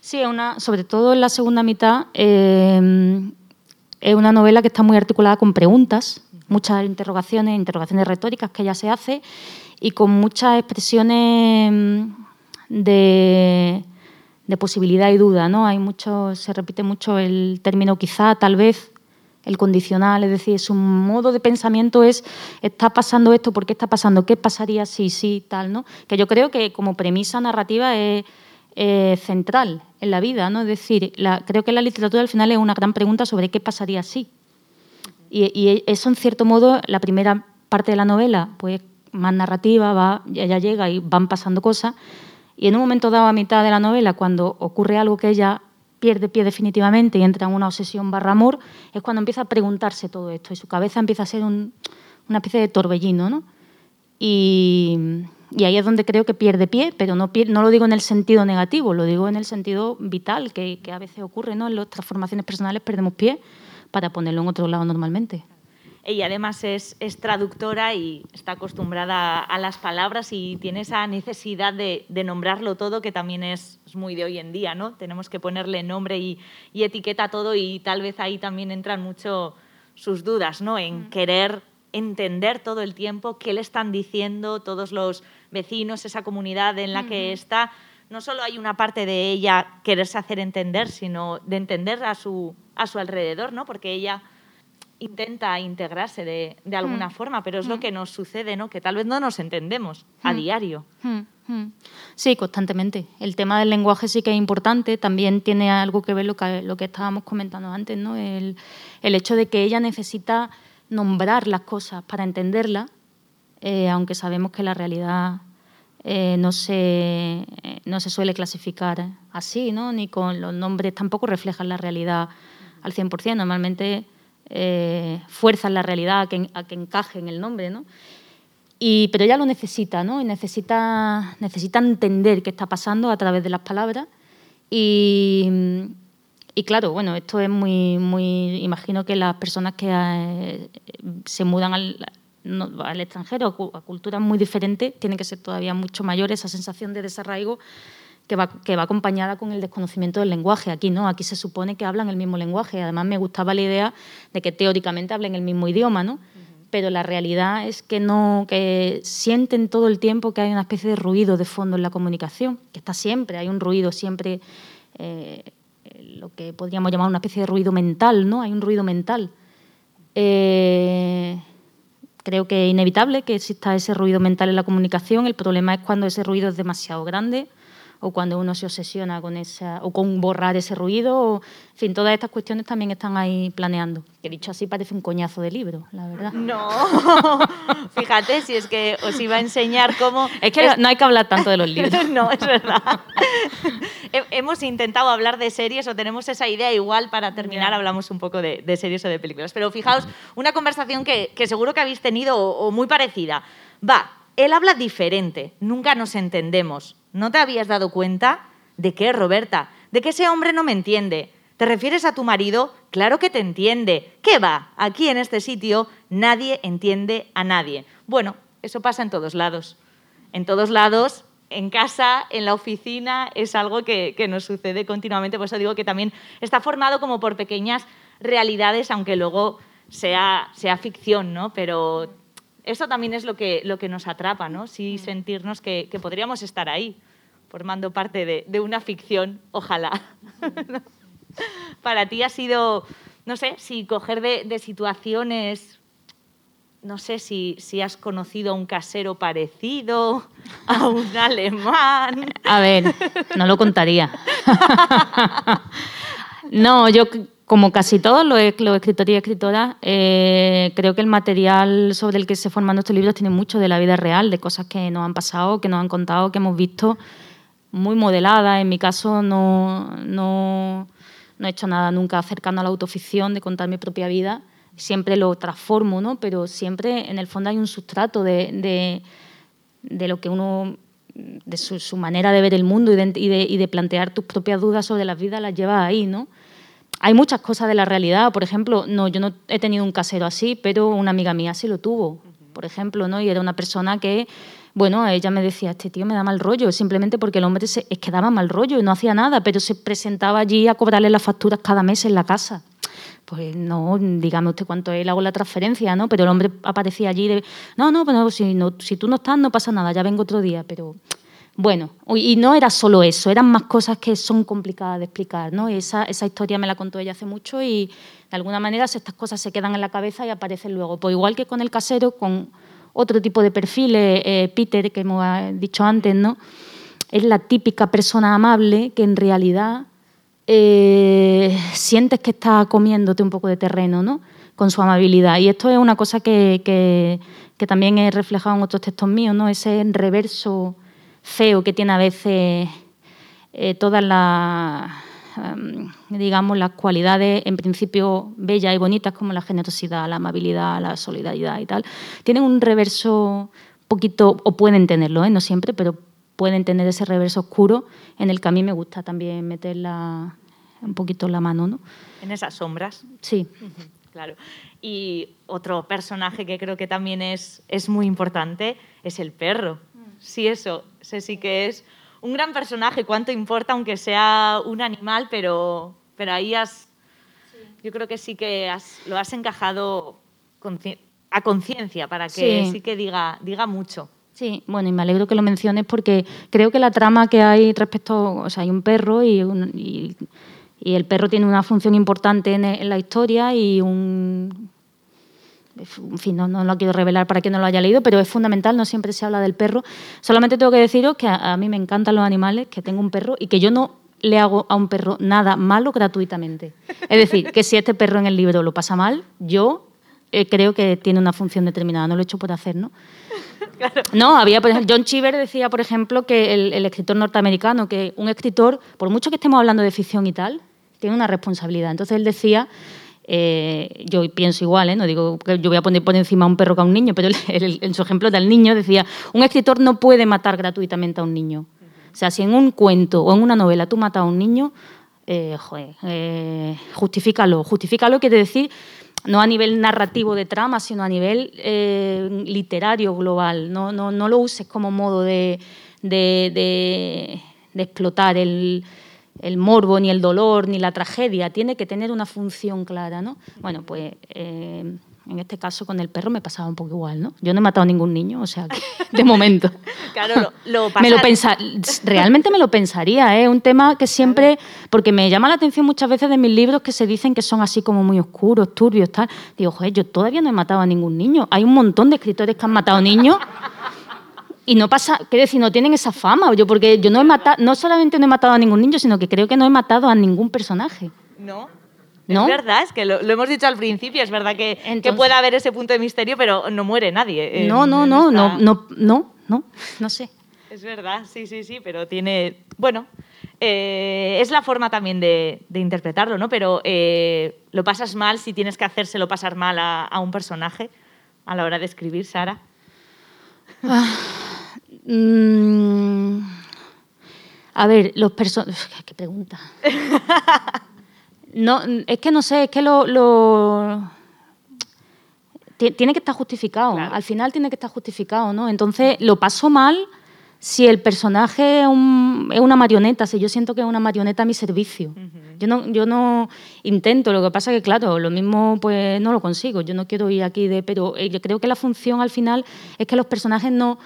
Sí, una, sobre todo en la segunda mitad, eh, es una novela que está muy articulada con preguntas, muchas interrogaciones, interrogaciones retóricas que ella se hace y con muchas expresiones mm, de, de posibilidad y duda, ¿no? Hay mucho, se repite mucho el término quizá, tal vez, el condicional, es decir, su modo de pensamiento es, está pasando esto, ¿por qué está pasando? ¿Qué pasaría si sí, tal? ¿no? Que yo creo que como premisa narrativa es, central en la vida, ¿no? Es decir, creo que la literatura al final es una gran pregunta sobre qué pasaría si. Y, eso, en cierto modo, la primera parte de la novela, pues más narrativa, va, ella llega y van pasando cosas, y en un momento dado, a mitad de la novela, cuando ocurre algo que ella pierde pie definitivamente y entra en una obsesión barra amor, es cuando empieza a preguntarse todo esto y su cabeza empieza a ser una especie de torbellino, ¿no? Y, ahí es donde creo que pierde pie, pero no, no lo digo en el sentido negativo, lo digo en el sentido vital, que, a veces ocurre, ¿no? En las transformaciones personales perdemos pie para ponerlo en otro lado normalmente. Ella además es, traductora y está acostumbrada a las palabras y tiene esa necesidad de, nombrarlo todo que también es, muy de hoy en día, ¿no? Tenemos que ponerle nombre y, etiqueta a todo y tal vez ahí también entran mucho sus dudas, ¿no? En mm. querer entender todo el tiempo qué le están diciendo todos los vecinos, esa comunidad en la que está. No solo hay una parte de ella quererse hacer entender, sino de entender a su, a su alrededor, ¿no? Porque ella intenta integrarse de, de alguna mm. forma, pero es lo mm. que nos sucede, ¿no? Que tal vez no nos entendemos a mm. diario. Sí, constantemente. El tema del lenguaje sí que es importante. También tiene algo que ver lo que, lo que estábamos comentando antes, ¿no? El, el hecho de que ella necesita nombrar las cosas para entenderlas, eh, aunque sabemos que la realidad eh, no, se, no se suele clasificar así, ¿no? ni con los nombres tampoco reflejan la realidad al 100%. Normalmente eh, fuerzan la realidad a que, que, encaje en el nombre. ¿no? Y, pero ella lo necesita, ¿no? y necesita, necesita entender qué está pasando a través de las palabras. Y, y claro, bueno, esto es muy, muy. Imagino que las personas que eh, se mudan al, al extranjero, a culturas muy diferentes, tiene que ser todavía mucho mayor esa sensación de desarraigo que va, que va acompañada con el desconocimiento del lenguaje. Aquí no, aquí se supone que hablan el mismo lenguaje. Además, me gustaba la idea de que teóricamente hablen el mismo idioma, ¿no? Pero la realidad es que no, que sienten todo el tiempo que hay una especie de ruido de fondo en la comunicación, que está siempre, hay un ruido siempre, eh, lo que podríamos llamar una especie de ruido mental, ¿no? Hay un ruido mental. Eh, creo que es inevitable que exista ese ruido mental en la comunicación. El problema es cuando ese ruido es demasiado grande o cuando uno se obsesiona con esa o con borrar ese ruido. en fin, todas estas cuestiones también están ahí planeando. Que dicho así parece un coñazo de libro, la verdad. No, fíjate, si es que os iba a enseñar cómo... Es que no hay que hablar tanto de los libros. no, es verdad. Hemos intentado hablar de series o tenemos esa idea igual para terminar hablamos un poco de, series o de películas. Pero fijaos, una conversación que, seguro que habéis tenido o muy parecida. Va, él habla diferente, nunca nos entendemos. ¿No te habías dado cuenta? ¿De qué, Roberta? ¿De que ese hombre no me entiende? ¿Te refieres a tu marido? Claro que te entiende. ¿Qué va? Aquí en este sitio nadie entiende a nadie. Bueno, eso pasa en todos lados. En todos lados, en casa, en la oficina, es algo que, nos sucede continuamente. Por eso digo que también está formado como por pequeñas realidades, aunque luego sea, sea ficción, ¿no? Pero eso también es lo que, lo que nos atrapa, ¿no? Sí mm. sentirnos que, podríamos estar ahí, formando parte de, una ficción, ojalá. Para ti ha sido, no sé, si coger de, situaciones, no sé si, si, has conocido a un casero parecido, a un alemán. A ver, no lo contaría. no, yo como casi todos los, escritores y escritoras, eh, creo que el material sobre el que se forman estos libros tiene mucho de la vida real, de cosas que nos han pasado, que nos han contado, que hemos visto, muy modeladas. En mi caso no, no, he hecho nada nunca cercano a la autoficción, de contar mi propia vida. Siempre lo transformo, ¿no? pero siempre en el fondo hay un sustrato de, de, lo que uno de su, manera de ver el mundo y de, y de, plantear tus propias dudas sobre la vida las lleva ahí, ¿no? Hay muchas cosas de la realidad. Por ejemplo, no, yo no he tenido un casero así, pero una amiga mía sí lo tuvo, por ejemplo, ¿no? Y era una persona que, bueno, ella me decía, este tío me da mal rollo, simplemente porque el hombre se, es que daba mal rollo y no hacía nada, pero se presentaba allí a cobrarle las facturas cada mes en la casa. Pues no, dígame usted cuánto es, le hago la transferencia, ¿no? Pero el hombre aparecía allí de, no, no, pero si, no, si tú no estás no pasa nada, ya vengo otro día, pero bueno, y no era solo eso, eran más cosas que son complicadas de explicar, ¿no? Esa, esa historia me la contó ella hace mucho y de alguna manera estas cosas se quedan en la cabeza y aparecen luego. Pues igual que con el casero, con otro tipo de perfiles, eh, Peter, que hemos dicho antes, ¿no? Es la típica persona amable que en realidad eh, sientes que está comiéndote un poco de terreno, ¿no? Con su amabilidad. Y esto es una cosa que, que, que también he reflejado en otros textos míos, ¿no? Ese reverso feo que tiene a veces eh, todas las, em, digamos, las cualidades en principio bellas y bonitas como la generosidad, la amabilidad, la solidaridad y tal, tienen un reverso poquito, o pueden tenerlo, ¿eh? no siempre, pero pueden tener ese reverso oscuro en el que a mí me gusta también meter un poquito la mano. ¿no? En esas sombras. Sí. Claro. Y otro personaje que creo que también es, es muy importante es el perro sí, eso, sé sí que es un gran personaje, cuánto importa, aunque sea un animal, pero, pero ahí has, yo creo que sí que lo has encajado a conciencia para que sí. que diga, diga mucho. Sí, bueno, y me alegro que lo menciones porque creo que la trama que hay respecto, o sea, hay un perro y, y, el perro tiene una función importante en la historia y un en fin, no, lo quiero revelar para quien no lo haya leído, pero es fundamental, no siempre se habla del perro. Solamente tengo que deciros que a, mí me encantan los animales, que tengo un perro y que yo no le hago a un perro nada malo gratuitamente. Es decir, que si este perro en el libro lo pasa mal, yo eh, creo que tiene una función determinada, no lo he hecho por hacer, ¿no? No, había, por ejemplo, John Cheever decía, por ejemplo, que el, escritor norteamericano, que un escritor, por mucho que estemos hablando de ficción y tal, tiene una responsabilidad. Entonces él decía, eh, yo pienso igual, ¿eh? no digo que yo voy a poner por encima a un perro que a un niño, pero en su ejemplo del niño decía, un escritor no puede matar gratuitamente a un niño. O sea, si en un cuento o en una novela tú matas a un niño, eh, eh, justifícalo. Justifícalo quiere decir no a nivel narrativo de trama, sino a nivel literario global. No, no, no, lo uses como modo de, de, explotar el, el, morbo, ni el dolor, ni la tragedia. Tiene que tener una función clara. ¿no? Bueno, pues eh, en este caso con el perro me pasaba un poco igual, ¿no? Yo no he matado a ningún niño, o sea, de momento. claro, lo, me lo realmente me lo pensaría, es ¿eh? un tema que siempre, porque me llama la atención muchas veces de mis libros que se dicen que son así como muy oscuros, turbios, tal. Digo, joder, yo todavía no he matado a ningún niño. Hay un montón de escritores que han matado niños. Y no pasa, qué decir, no tienen esa fama. Yo, porque yo no he matado, no solamente no he matado a ningún niño, sino que creo que no he matado a ningún personaje. No. Es verdad, es que lo, hemos dicho al principio, es verdad que, que puede haber ese punto de misterio, pero no muere nadie. No, no, no, no, no, no, no, no sé. Es verdad, sí, sí, sí, pero tiene, bueno, eh, es la forma también de, interpretarlo, ¿no? Pero eh, lo pasas mal si tienes que hacérselo pasar mal a, un personaje a la hora de escribir, Sara. Ah, mm, a ver, los personajes... ¿Qué pregunta? No, es que no sé, es que lo, tiene que estar justificado. Al final tiene que estar justificado, ¿no? Entonces lo paso mal si el personaje es, una marioneta, si yo siento que es una marioneta a mi servicio. Yo no, yo no intento, lo que pasa es que, claro, lo mismo pues no lo consigo. Yo no quiero ir aquí de. Pero eh, yo creo que la función al final es que los personajes no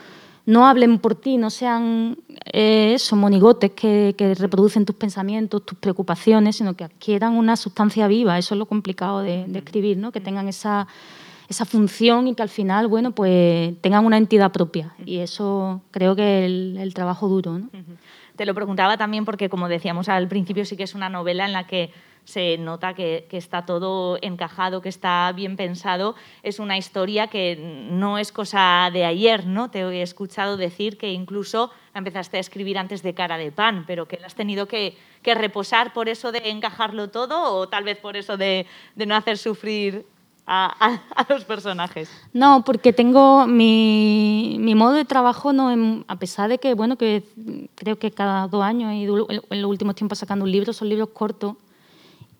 no hablen por ti, no sean eh, esos monigotes que, reproducen tus pensamientos, tus preocupaciones, sino que adquieran una sustancia viva. Eso es lo complicado de, escribir, ¿no? que tengan esa, esa, función y que al final bueno, pues, tengan una entidad propia. Y eso creo que es el, trabajo duro. ¿no? Te lo preguntaba también porque, como decíamos al principio, sí que es una novela en la que se nota que, está todo encajado, que está bien pensado. Es una historia que no es cosa de ayer, ¿no? Te he escuchado decir que incluso empezaste a escribir antes de Cara de Pan, pero que has tenido que, reposar por eso de encajarlo todo o tal vez por eso de, no hacer sufrir a, los personajes. No, porque tengo mi, modo de trabajo, no a pesar de que, bueno, que creo que cada dos años en los últimos tiempos sacando un libro, son libros cortos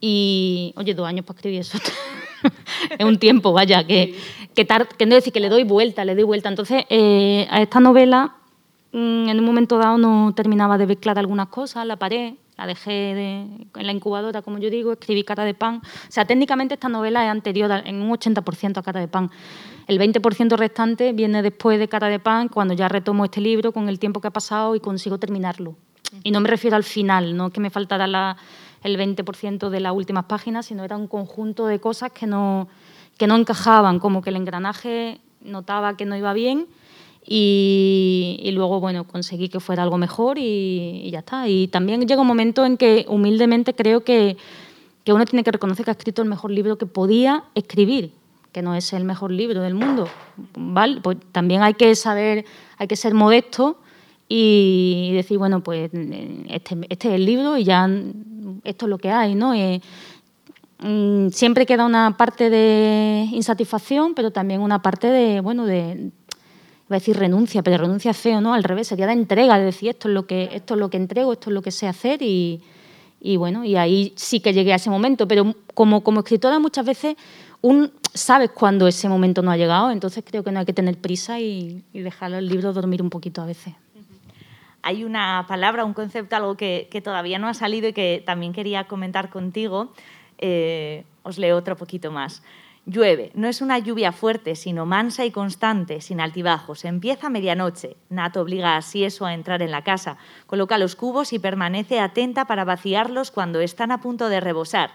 y, oye, dos años para escribir eso. es un tiempo, vaya, que, que, que no decir que le doy vuelta, le doy vuelta. Entonces, eh, a esta novela, mm, en un momento dado no terminaba de ver claras algunas cosas, la paré, la dejé en la incubadora, como yo digo, escribí Cara de Pan. O sea, técnicamente esta novela es anterior en un 80% a Cara de Pan. El 20% restante viene después de Cara de Pan, cuando ya retomo este libro con el tiempo que ha pasado y consigo terminarlo. Y no me refiero al final, no que me faltara la, el 20% de las últimas páginas, sino era un conjunto de cosas que no, que no encajaban, como que el engranaje notaba que no iba bien y, luego, bueno, conseguí que fuera algo mejor y, ya está. Y también llega un momento en que humildemente creo que, que uno tiene que reconocer que ha escrito el mejor libro que podía escribir, que no es el mejor libro del mundo. ¿vale? Pues también hay que saber, hay que ser modesto y decir, bueno, pues este, este es el libro y ya esto es lo que hay, ¿no? Eh, mm, siempre queda una parte de insatisfacción, pero también una parte de, bueno, de, decir renuncia, pero renuncia feo, ¿no? Al revés, sería de entrega, de decir esto es lo que, esto es lo que entrego, esto es lo que sé hacer y, bueno, y ahí sí que llegué a ese momento, pero como, como escritora muchas veces un, sabes cuando ese momento no ha llegado, entonces creo que no hay que tener prisa y, y dejar el libro dormir un poquito a veces hay una palabra, un concepto, algo que, todavía no ha salido y que también quería comentar contigo. Eh, os leo otro poquito más. Llueve, no es una lluvia fuerte, sino mansa y constante, sin altibajos. Empieza a medianoche. Nato obliga a Sieso a entrar en la casa. Coloca los cubos y permanece atenta para vaciarlos cuando están a punto de rebosar.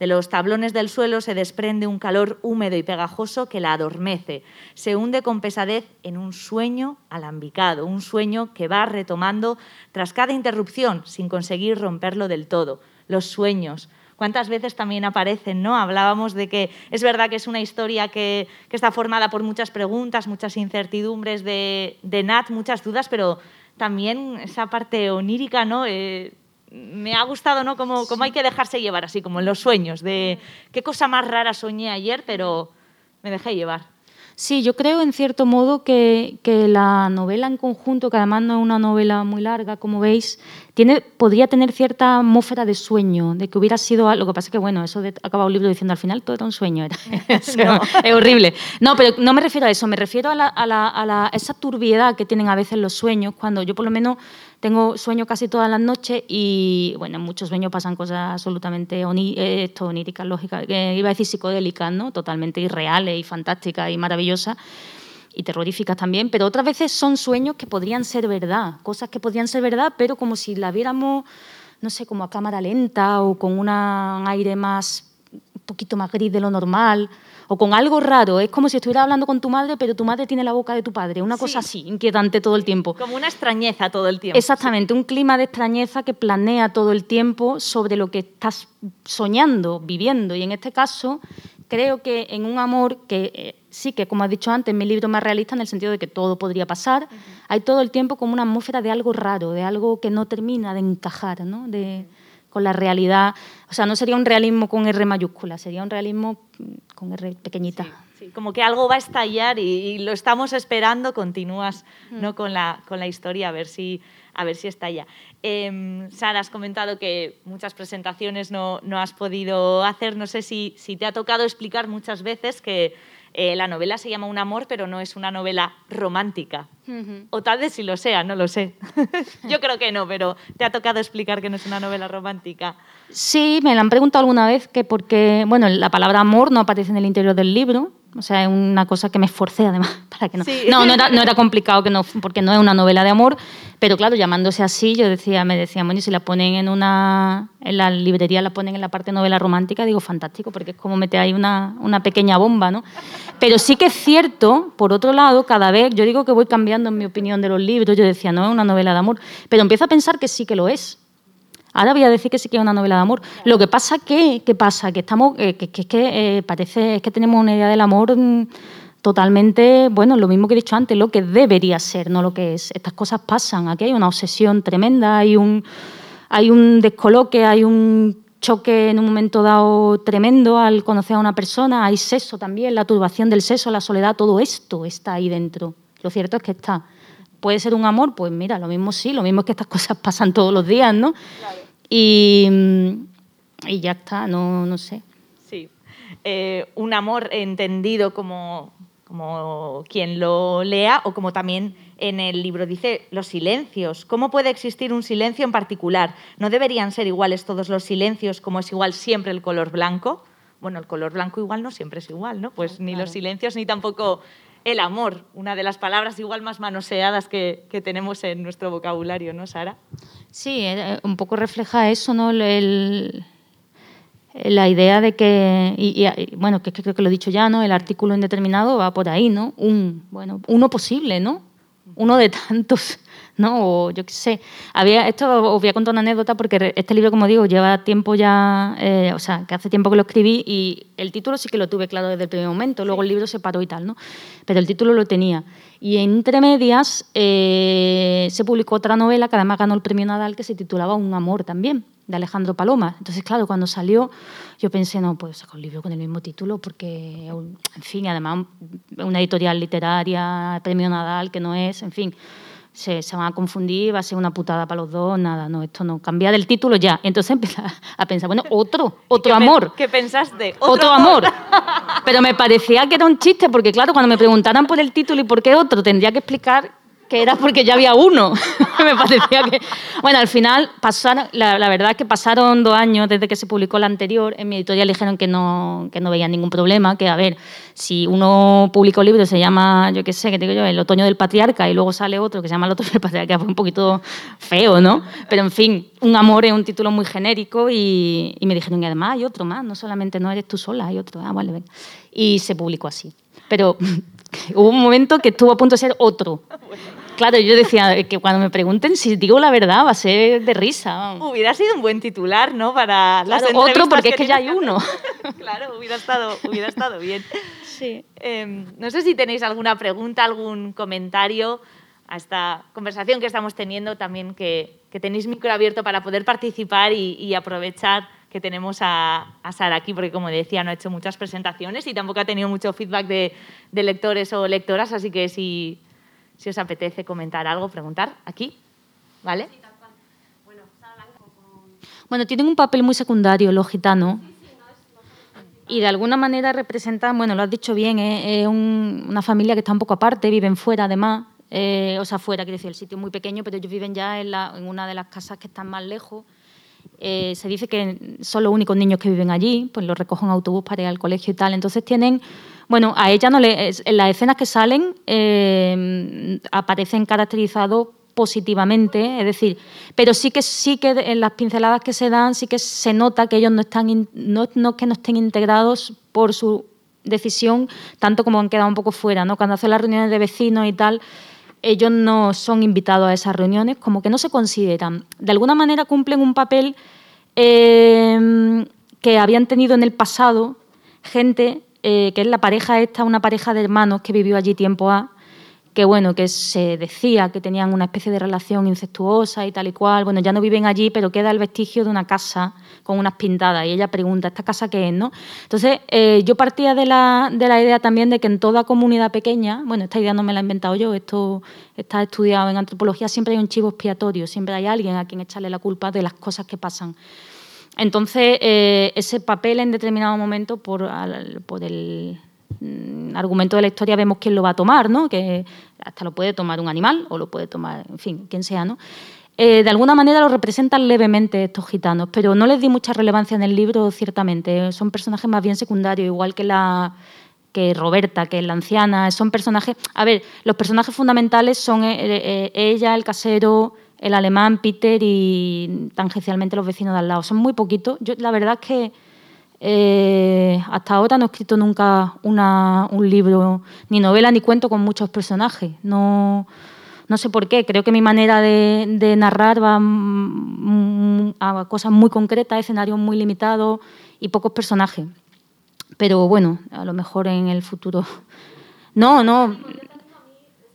De los tablones del suelo se desprende un calor húmedo y pegajoso que la adormece. Se hunde con pesadez en un sueño alambicado, un sueño que va retomando tras cada interrupción sin conseguir romperlo del todo. Los sueños, cuántas veces también aparecen, ¿no? Hablábamos de que es verdad que es una historia que, está formada por muchas preguntas, muchas incertidumbres de, Nat, muchas dudas, pero también esa parte onírica, ¿no? Eh, me ha gustado, ¿no? Como, como hay que dejarse llevar, así como en los sueños, de qué cosa más rara soñé ayer, pero me dejé llevar. Sí, yo creo en cierto modo que, la novela en conjunto, que además no es una novela muy larga, como veis, tiene, podría tener cierta atmósfera de sueño, de que hubiera sido Lo que pasa es que, bueno, eso de acaba un libro diciendo al final todo era un sueño, era, es horrible. No, pero no me refiero a eso, me refiero a, la, a, la, a esa turbiedad que tienen a veces los sueños, cuando yo por lo menos tengo sueño casi todas las noches y, bueno, en muchos sueños pasan cosas absolutamente eh, oníricas, lógicas, iba a decir psicodélicas, ¿no? Totalmente irreales y fantásticas y maravillosas y terroríficas también, pero otras veces son sueños que podrían ser verdad, cosas que podrían ser verdad, pero como si la viéramos, no sé, como a cámara lenta o con un aire más, un poquito más gris de lo normal o con algo raro. Es como si estuvieras hablando con tu madre, pero tu madre tiene la boca de tu padre. Una cosa así, inquietante todo el tiempo. Como una extrañeza todo el tiempo. Exactamente, un clima de extrañeza que planea todo el tiempo sobre lo que estás soñando, viviendo. Y en este caso, creo que en un amor que eh, sí que, como has dicho antes, mi libro es más realista en el sentido de que todo podría pasar, hay todo el tiempo como una atmósfera de algo raro, de algo que no termina de encajar, ¿no? De, con la realidad. O sea, no sería un realismo con R mayúscula, sería un realismo con R pequeñita. Sí, como que algo va a estallar y, lo estamos esperando, continúas ¿no? con, la, con la historia a ver si, a ver si estalla. Em, Sara, has comentado que muchas presentaciones no, no, has podido hacer. No sé si, si te ha tocado explicar muchas veces que eh, la novela se llama Un amor, pero no es una novela romántica. O tal vez sí lo sea, no lo sé. Yo creo que no, pero te ha tocado explicar que no es una novela romántica. Sí, me la han preguntado alguna vez que porque, bueno, la palabra amor no aparece en el interior del libro, o sea, es una cosa que me esforcé además para que no. No, no era, no era, complicado que no, porque no es una novela de amor, pero claro, llamándose así, yo decía, me decían, bueno, y si la ponen en una, en la librería la ponen en la parte novela romántica, digo, fantástico, porque es como meter ahí una, una pequeña bomba, ¿no? Pero sí que es cierto, por otro lado, cada vez, yo digo que voy cambiando en mi opinión de los libros, yo decía, no es una novela de amor, pero empiezo a pensar que sí que lo es. Ahora voy a decir que sí que es una novela de amor. Lo que pasa que, ¿qué pasa? Que estamos, eh, que, que, que eh, parece que tenemos una idea del amor mm, totalmente, bueno, lo mismo que he dicho antes, lo que debería ser, no lo que es. Estas cosas pasan. Aquí hay una obsesión tremenda, hay un, hay un descoloque, hay un choque en un momento dado tremendo al conocer a una persona, hay sexo también, la turbación del sexo, la soledad, todo esto está ahí dentro. Lo cierto es que está. ¿Puede ser un amor? Pues mira, lo mismo sí, lo mismo es que estas cosas pasan todos los días, ¿no? Y, y, ya está, no, no sé. Sí. Eh, un amor entendido como, como quien lo lea o como también en el libro dice los silencios. ¿Cómo puede existir un silencio en particular? ¿No deberían ser iguales todos los silencios como es igual siempre el color blanco? Bueno, el color blanco igual no siempre es igual, ¿no? Pues ni los silencios ni tampoco el amor, una de las palabras igual más manoseadas que, tenemos en nuestro vocabulario, ¿no, Sara? Sí, eh, un poco refleja eso, ¿no? La idea de que, y, bueno, que creo que lo he dicho ya, ¿no? El artículo indeterminado va por ahí, ¿no? Un, bueno, uno posible, ¿no? Uno de tantos. ¿No? O yo qué sé. Había, esto os voy a contar una anécdota porque este libro, como digo, lleva tiempo ya, eh, o sea, que hace tiempo que lo escribí y el título sí que lo tuve claro desde el primer momento, luego el libro se paró y tal, ¿no? Pero el título lo tenía. Y entre medias eh, se publicó otra novela que además ganó el premio Nadal que se titulaba Un amor también, de Alejandro Paloma. Entonces, claro, cuando salió yo pensé, no, pues sacar un libro con el mismo título porque, en fin, además una editorial literaria, premio Nadal, que no es, en fin se, se, van a confundir, va a ser una putada para los dos, nada, no, esto no, cambiar el título ya. Entonces empecé a pensar, bueno, otro, otro amor. ¿Qué pensaste? Otro, otro amor. Pero me parecía que era un chiste, porque claro, cuando me preguntaran por el título y por qué otro, tendría que explicar que era porque ya había uno. me parecía que... Bueno, al final pasaron, la, verdad es que pasaron dos años desde que se publicó la anterior. En mi editorial dijeron que no, que no veían ningún problema, que a ver, si uno publica un libro se llama, yo qué sé, que digo yo, El otoño del patriarca y luego sale otro que se llama El otoño del patriarca, fue un poquito feo, ¿no? Pero en fin, Un amor es un título muy genérico y, me dijeron, y además hay otro más, no solamente no eres tú sola, hay otro. Ah, vale, venga. Y se publicó así. Pero hubo un momento que estuvo a punto de ser otro Claro, yo decía que cuando me pregunten si digo la verdad va a ser de risa. Hubiera sido un buen titular, ¿no? Para las Otro porque es que ya hay uno. claro, hubiera estado, hubiera estado bien. Sí. Em, no sé si tenéis alguna pregunta, algún comentario a esta conversación que estamos teniendo también, que, tenéis micro abierto para poder participar y, aprovechar que tenemos a, Sara aquí, porque como decía, no ha hecho muchas presentaciones y tampoco ha tenido mucho feedback de, lectores o lectoras, así que si, si, os apetece comentar algo, preguntar aquí, ¿vale? Bueno, tienen un papel muy secundario los gitanos y de alguna manera representan, bueno, lo has dicho bien, es una familia que está un poco aparte, viven fuera además, eh, o sea, fuera, quiero decir, el sitio es muy pequeño, pero ellos viven ya en, la, en una de las casas que están más lejos. Eh, se dice que son los únicos niños que viven allí, pues los recogen en autobús para ir al colegio y tal. Entonces tienen, bueno, a ella no le, en las escenas que salen eh, aparecen caracterizados positivamente, es decir, pero sí que sí que en las pinceladas que se dan sí que se nota que ellos no están no, que no estén integrados por su decisión, tanto como han quedado un poco fuera, ¿no? Cuando hacen las reuniones de vecinos y tal, ellos no son invitados a esas reuniones, como que no se consideran. De alguna manera cumplen un papel eh, que habían tenido en el pasado gente, eh, que es la pareja esta, una pareja de hermanos que vivió allí tiempo A, que bueno, que se decía que tenían una especie de relación incestuosa y tal y cual. Bueno, ya no viven allí, pero queda el vestigio de una casa con unas pintadas. Y ella pregunta, ¿esta casa qué es? ¿no? Entonces, eh, yo partía de la, de la idea también de que en toda comunidad pequeña, bueno, esta idea no me la he inventado yo, esto está estudiado en antropología, siempre hay un chivo expiatorio, siempre hay alguien a quien echarle la culpa de las cosas que pasan. Entonces, eh, ese papel en determinado momento, por, por el Mm, argumento de la historia vemos quién lo va a tomar, ¿no? que hasta lo puede tomar un animal o lo puede tomar, en fin, quien sea. ¿no? Eh, de alguna manera lo representan levemente estos gitanos, pero no les di mucha relevancia en el libro, ciertamente. Son personajes más bien secundarios, igual que la que Roberta, que es la anciana, son personajes... A ver, los personajes fundamentales son eh, ella, el casero, el alemán, Peter y tangencialmente los vecinos de al lado. Son muy poquitos. Yo la verdad es que eh, hasta ahora no he escrito nunca un libro, ni novela, ni cuento con muchos personajes. No, no sé por qué. Creo que mi manera de, narrar va a cosas muy concretas, escenarios muy limitados y pocos personajes. Pero bueno, a lo mejor en el futuro. No, no.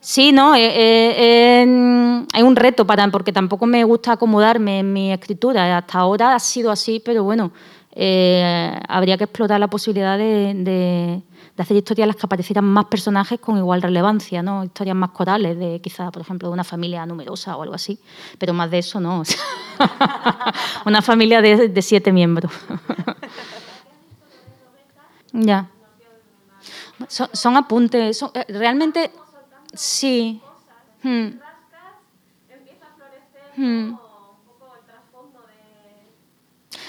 Sí, no, eh, eh, un reto para porque tampoco me gusta acomodarme en mi escritura. Hasta ahora ha sido así, pero bueno, eh, habría que explotar la posibilidad de, hacer historias en las que aparecieran más personajes con igual relevancia, ¿no? historias más corales, de quizá, por ejemplo, de una familia numerosa o algo así, pero más de eso no. una familia de, siete miembros. ya. Son, apuntes, eh, realmente sí. Hmm. Hmm.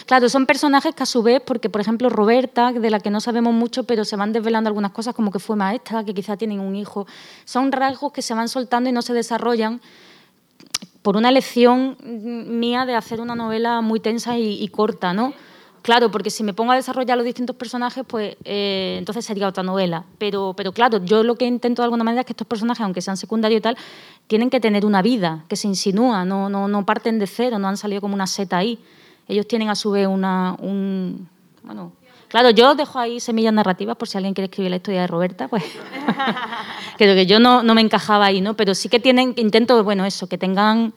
Claro, son personajes que a su vez, porque por ejemplo Roberta, de la que no sabemos mucho, pero se van desvelando algunas cosas como que fue maestra, que quizá tienen un hijo, son rasgos que se van soltando y no se desarrollan por una elección mía de hacer una novela muy tensa y, corta, ¿no? Claro, porque si me pongo a desarrollar los distintos personajes, pues eh, entonces sería otra novela. Pero, pero claro, yo lo que intento de alguna manera es que estos personajes, aunque sean secundarios y tal, tienen que tener una vida que se insinúa, no, no, no parten de cero, no han salido como una seta ahí ellos tienen a su vez una... Un, bueno, claro, yo dejo ahí semillas narrativas por si alguien quiere escribir la historia de Roberta, pues creo que yo no, no me encajaba ahí, ¿no? Pero sí que tienen, intento, bueno, eso, que tengan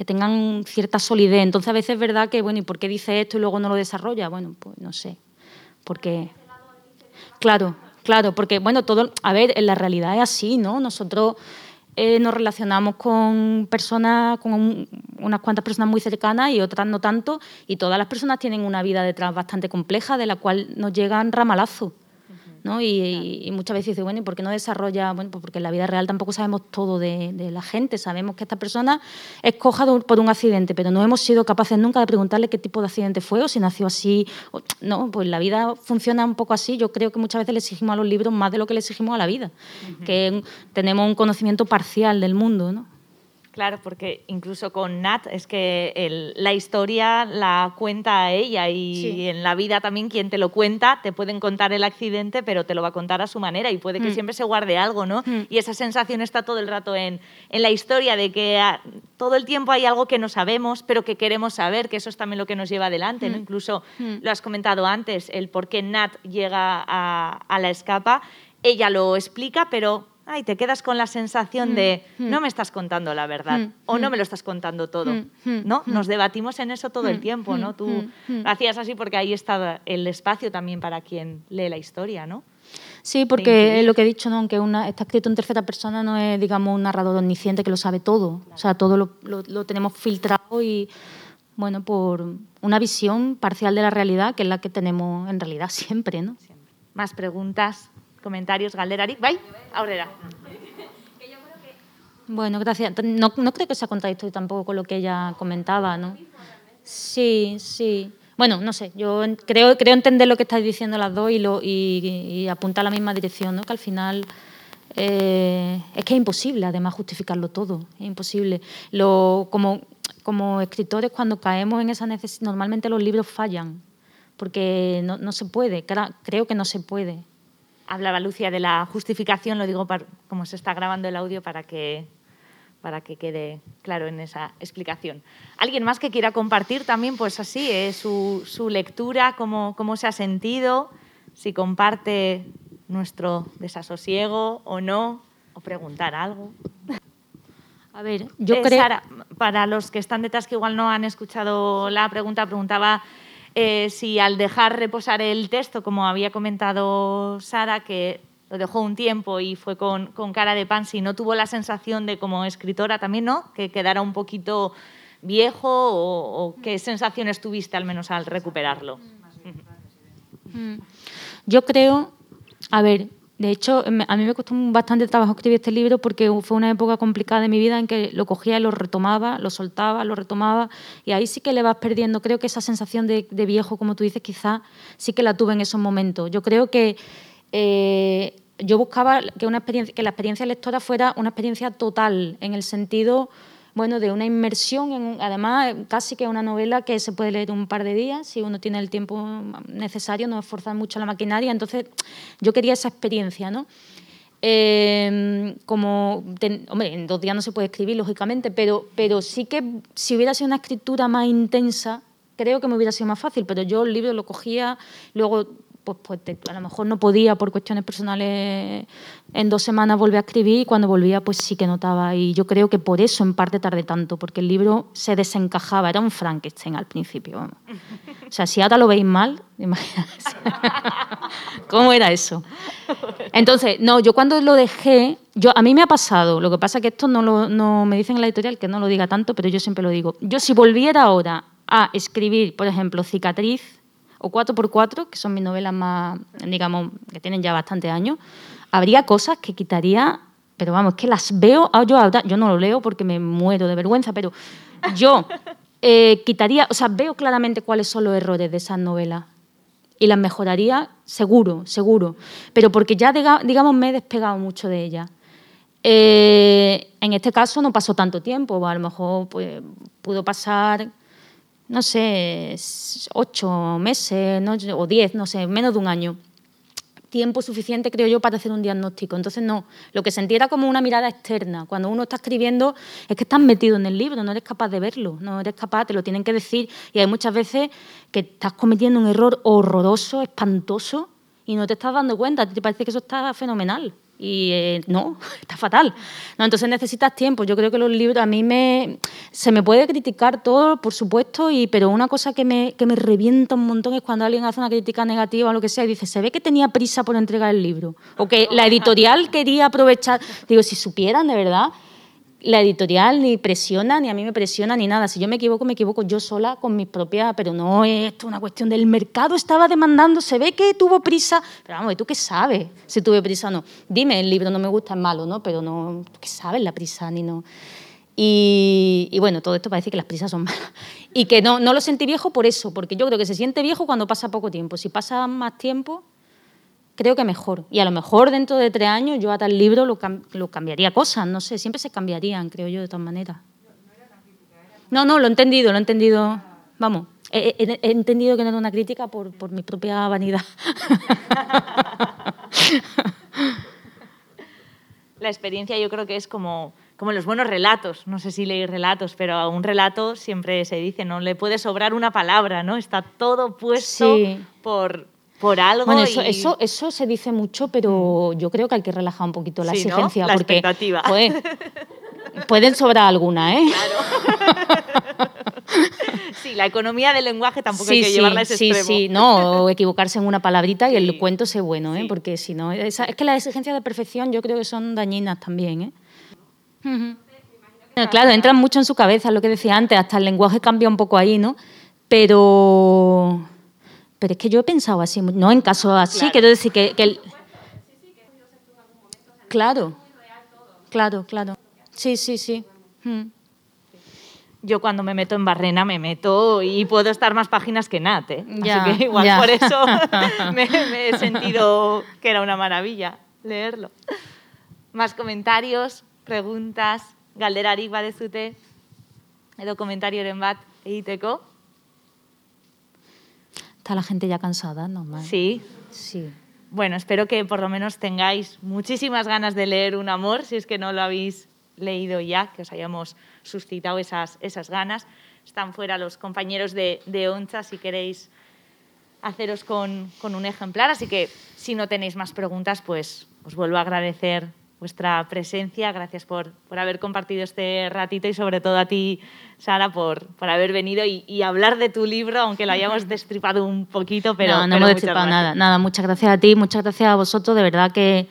que tengan cierta solidez. Entonces a veces es verdad que, bueno, ¿y por qué dice esto y luego no lo desarrolla? Bueno, pues no sé. Porque, claro, claro, porque, bueno, todo, a ver, en la realidad es así, ¿no? Nosotros eh, nos relacionamos con personas, con unas cuantas personas muy cercanas y otras no tanto, y todas las personas tienen una vida detrás bastante compleja, de la cual nos llegan ramalazos. ¿No? Y, muchas veces dice, bueno, ¿y por qué no desarrolla? Bueno, pues porque en la vida real tampoco sabemos todo de, la gente. Sabemos que esta persona es coja por un accidente, pero no hemos sido capaces nunca de preguntarle qué tipo de accidente fue o si nació así. no, pues la vida funciona un poco así. Yo creo que muchas veces le exigimos a los libros más de lo que le exigimos a la vida, que tenemos un conocimiento parcial del mundo, ¿no? Claro, porque incluso con Nat es que la historia la cuenta ella y en la vida también quien te lo cuenta te pueden contar el accidente, pero te lo va a contar a su manera y puede que mm. siempre se guarde algo, ¿no? Mm. Y esa sensación está todo el rato en, en la historia de que todo el tiempo hay algo que no sabemos, pero que queremos saber, que eso es también lo que nos lleva adelante, ¿no? Mm. Incluso lo has comentado antes, el por qué Nat llega a, a la escapa, ella lo explica, pero ay, te quedas con la sensación de mm, mm. no me estás contando la verdad mm, o no me lo estás contando todo, ¿no? Nos debatimos en eso todo el tiempo, ¿no? Tú hacías así porque ahí está el espacio también para quien lee la historia, ¿no? Sí, porque es lo que he dicho, ¿no? aunque una, está escrito en tercera persona, no es, digamos, un narrador omnisciente que lo sabe todo. O sea, todo lo, lo, tenemos filtrado y, bueno, por una visión parcial de la realidad, que es la que tenemos en realidad siempre, ¿no? Más preguntas comentarios galderarik, bai? Aurrera. Bueno, gracias. No, no creo que sea contradictorio tampoco con lo que ella comentaba, ¿no? Sí, sí. Bueno, no sé, yo creo, creo entender lo que estáis diciendo las dos y, lo, y, apunta a la misma dirección, ¿no? Que al final eh, es que es imposible, además, justificarlo todo. Es imposible. Lo, como, como escritores, cuando caemos en esa necesidad, normalmente los libros fallan, porque no, no se puede, creo que no se puede hablaba Lucia de la justificación, lo digo como se está grabando el audio para que, para que quede claro en esa explicación. ¿Alguien más que quiera compartir también, pues así, eh, su, su, lectura, cómo, cómo se ha sentido, si comparte nuestro desasosiego o no, o preguntar algo? A ver, yo eh, creo... para los que están detrás que igual no han escuchado la pregunta, preguntaba eh, si al dejar reposar el texto, como había comentado Sara, que lo dejó un tiempo y fue con, cara de pan, si no tuvo la sensación de como escritora también, ¿no? Que quedara un poquito viejo o, qué sensaciones tuviste al menos al recuperarlo. Mm. Yo creo, a ver, de hecho, a mí me costó bastante trabajo escribir este libro porque fue una época complicada de mi vida en que lo cogía y lo retomaba, lo soltaba, lo retomaba, y ahí sí que le vas perdiendo. Creo que esa sensación de, viejo, como tú dices, quizá sí que la tuve en esos momentos. Yo creo que eh, yo buscaba que, una experiencia, que la experiencia lectora fuera una experiencia total, en el sentido bueno, de una inmersión, en, además casi que una novela que se puede leer un par de días si uno tiene el tiempo necesario, no esforzar mucho la maquinaria. Entonces, yo quería esa experiencia, ¿no? Em, como, hombre, en dos días no se puede escribir, lógicamente, pero, pero sí que si hubiera sido una escritura más intensa, creo que me hubiera sido más fácil, pero yo el libro lo cogía, luego pues, pues a lo mejor no podía por cuestiones personales en dos semanas volver a escribir y cuando volvía pues sí que notaba. Y yo creo que por eso en parte tardé tanto porque el libro se desencajaba era un Frankenstein al principio o sea si ahora lo veis mal cómo era eso entonces no yo cuando lo dejé yo a mí me ha pasado lo que pasa que esto no lo no me dicen en la editorial que no lo diga tanto pero yo siempre lo digo. Yo si volviera ahora a escribir por ejemplo cicatriz o 4x4, que son mis novelas más, digamos, que tienen ya bastante años, habría cosas que quitaría, pero vamos, que las veo, ah, yo, yo no lo leo porque me muero de vergüenza, pero yo eh, quitaría, o sea, veo claramente cuáles son los errores de esas novelas y las mejoraría seguro, seguro, pero porque ya, digamos, me he despegado mucho de ellas. Eh, en este caso no pasó tanto tiempo, a lo mejor pues, pudo pasar no sé, ocho meses o diez, no sé, menos de un año. Tiempo suficiente, creo yo, para hacer un diagnóstico. Entonces, no, lo que sentí era como una mirada externa. Cuando uno está escribiendo, es que estás metido en el libro, no eres capaz de verlo, no eres capaz, te lo tienen que decir. Y hay muchas veces que estás cometiendo un error horroroso, espantoso, y no te estás dando cuenta, te parece que eso está fenomenal y eh, no, está fatal. No, entonces necesitas tiempo. Yo creo que los libros, a mí me, se me puede criticar todo, por supuesto, y, pero una cosa que me, que me revienta un montón es cuando alguien hace una crítica negativa o lo que sea y dice, se ve que tenía prisa por entregar el libro, o que la editorial quería aprovechar. Digo, si supieran de verdad la editorial ni presiona, ni a mí me presiona, ni nada. Si yo me equivoco, me equivoco yo sola con mis propias, pero no es esto una cuestión del mercado, estaba demandando, se ve que tuvo prisa, pero vamos, ¿tú qué sabes si tuve prisa o no? Dime, el libro no me gusta, es malo, ¿no? Pero no, ¿qué sabes la prisa ni no? Y, y, bueno, todo esto parece que las prisas son malas. Y que no, no lo sentí viejo por eso, porque yo creo que se siente viejo cuando pasa poco tiempo. Si pasa más tiempo, creo que mejor. Y a lo mejor dentro de tres años yo a tal libro lo, lo cambiaría cosas, no sé, siempre se cambiarían, creo yo, de todas maneras. No, no, lo he entendido, lo he entendido. Vamos, he, he- he entendido que no era una crítica por, por mi propia vanidad. La experiencia yo creo que es como, como los buenos relatos. No sé si leéis relatos, pero a un relato siempre se dice, no le puede sobrar una palabra, ¿no? Está todo puesto Sí. por, por algo. Bueno, eso, y- eso, eso se dice mucho, pero yo creo que hay que relajar un poquito la Sí, ¿no? exigencia. La porque, expectativa. pueden sobrar alguna, ¿eh? Sí, la economía del lenguaje tampoco sí, hay que sí, llevarla a ese sí, extremo. sí, no, o equivocarse en una palabrita y el cuento sea bueno, ¿eh? Porque si no, es que las exigencias de perfección yo creo que son dañinas también, ¿eh? Bueno, Claro, entran mucho en su cabeza, lo que decía antes, hasta el lenguaje cambia un poco ahí, ¿no? Pero, pero es que yo he pensado así, no en casos así, Claro. quiero decir que, que el- Claro, claro, claro. Sí, sí, sí. Mm. Yo cuando me meto en Barrena me meto y puedo estar más páginas que Nat, ¿eh? Ya, Así que igual ya. por eso me, me he sentido que era una maravilla leerlo. Más comentarios, preguntas, galderarik badezute, edo komentarioren bat egiteko. Está la gente ya cansada, normal. Sí. Sí. Bueno, espero que por lo menos tengáis muchísimas ganas de leer Un amor, si es que no lo habéis leído ya, que os hayamos suscitado esas, esas ganas. Están fuera los compañeros de, de Oncha si queréis haceros con, con un ejemplar. Así que si no tenéis más preguntas, pues os vuelvo a agradecer vuestra presencia. Gracias por, por haber compartido este ratito y sobre todo a ti, Sara, por, por haber venido y, y hablar de tu libro, aunque lo hayamos destripado un poquito, pero no, no hemos destripado nada. Nada, muchas gracias a ti, muchas gracias a vosotros. De verdad que,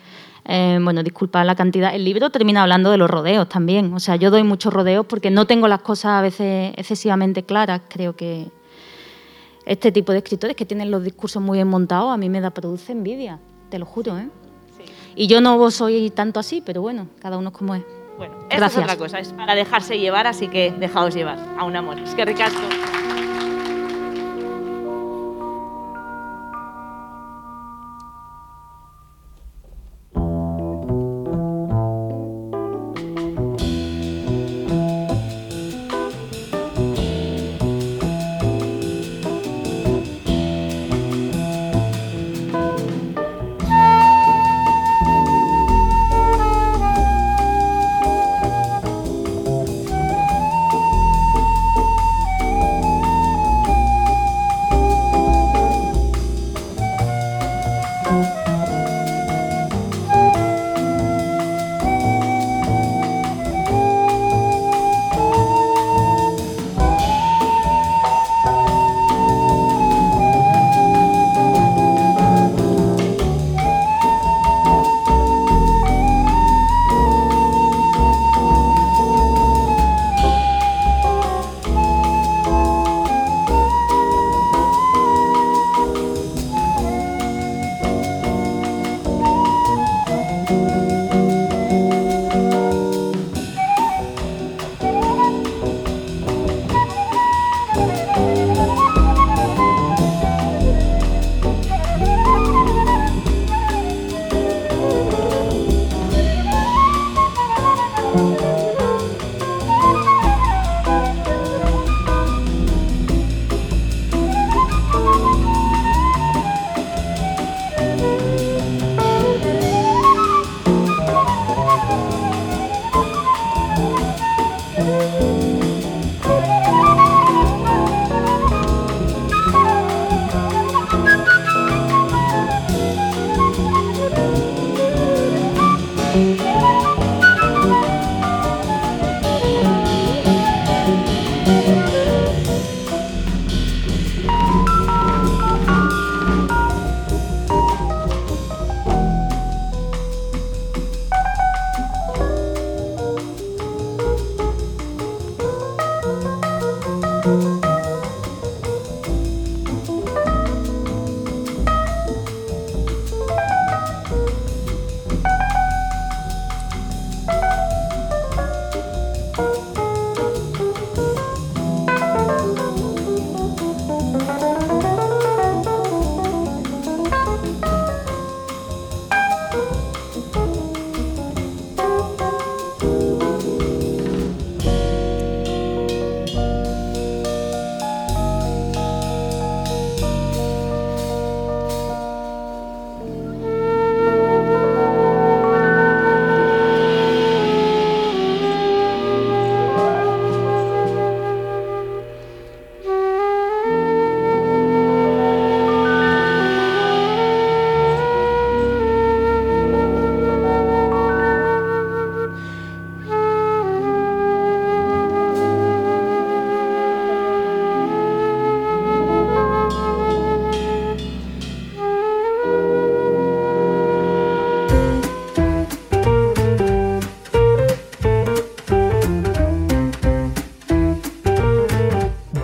eh, bueno, disculpad la cantidad. El libro termina hablando de los rodeos también. O sea, yo doy muchos rodeos porque no tengo las cosas a veces excesivamente claras. Creo que este tipo de escritores que tienen los discursos muy bien montados a mí me da produce envidia, te lo juro, ¿eh? Y yo no soy tanto así, pero bueno, cada uno es como es. Bueno, Gracias. es otra cosa, es para dejarse llevar, así que dejaos llevar a un amor. Es que ricasco.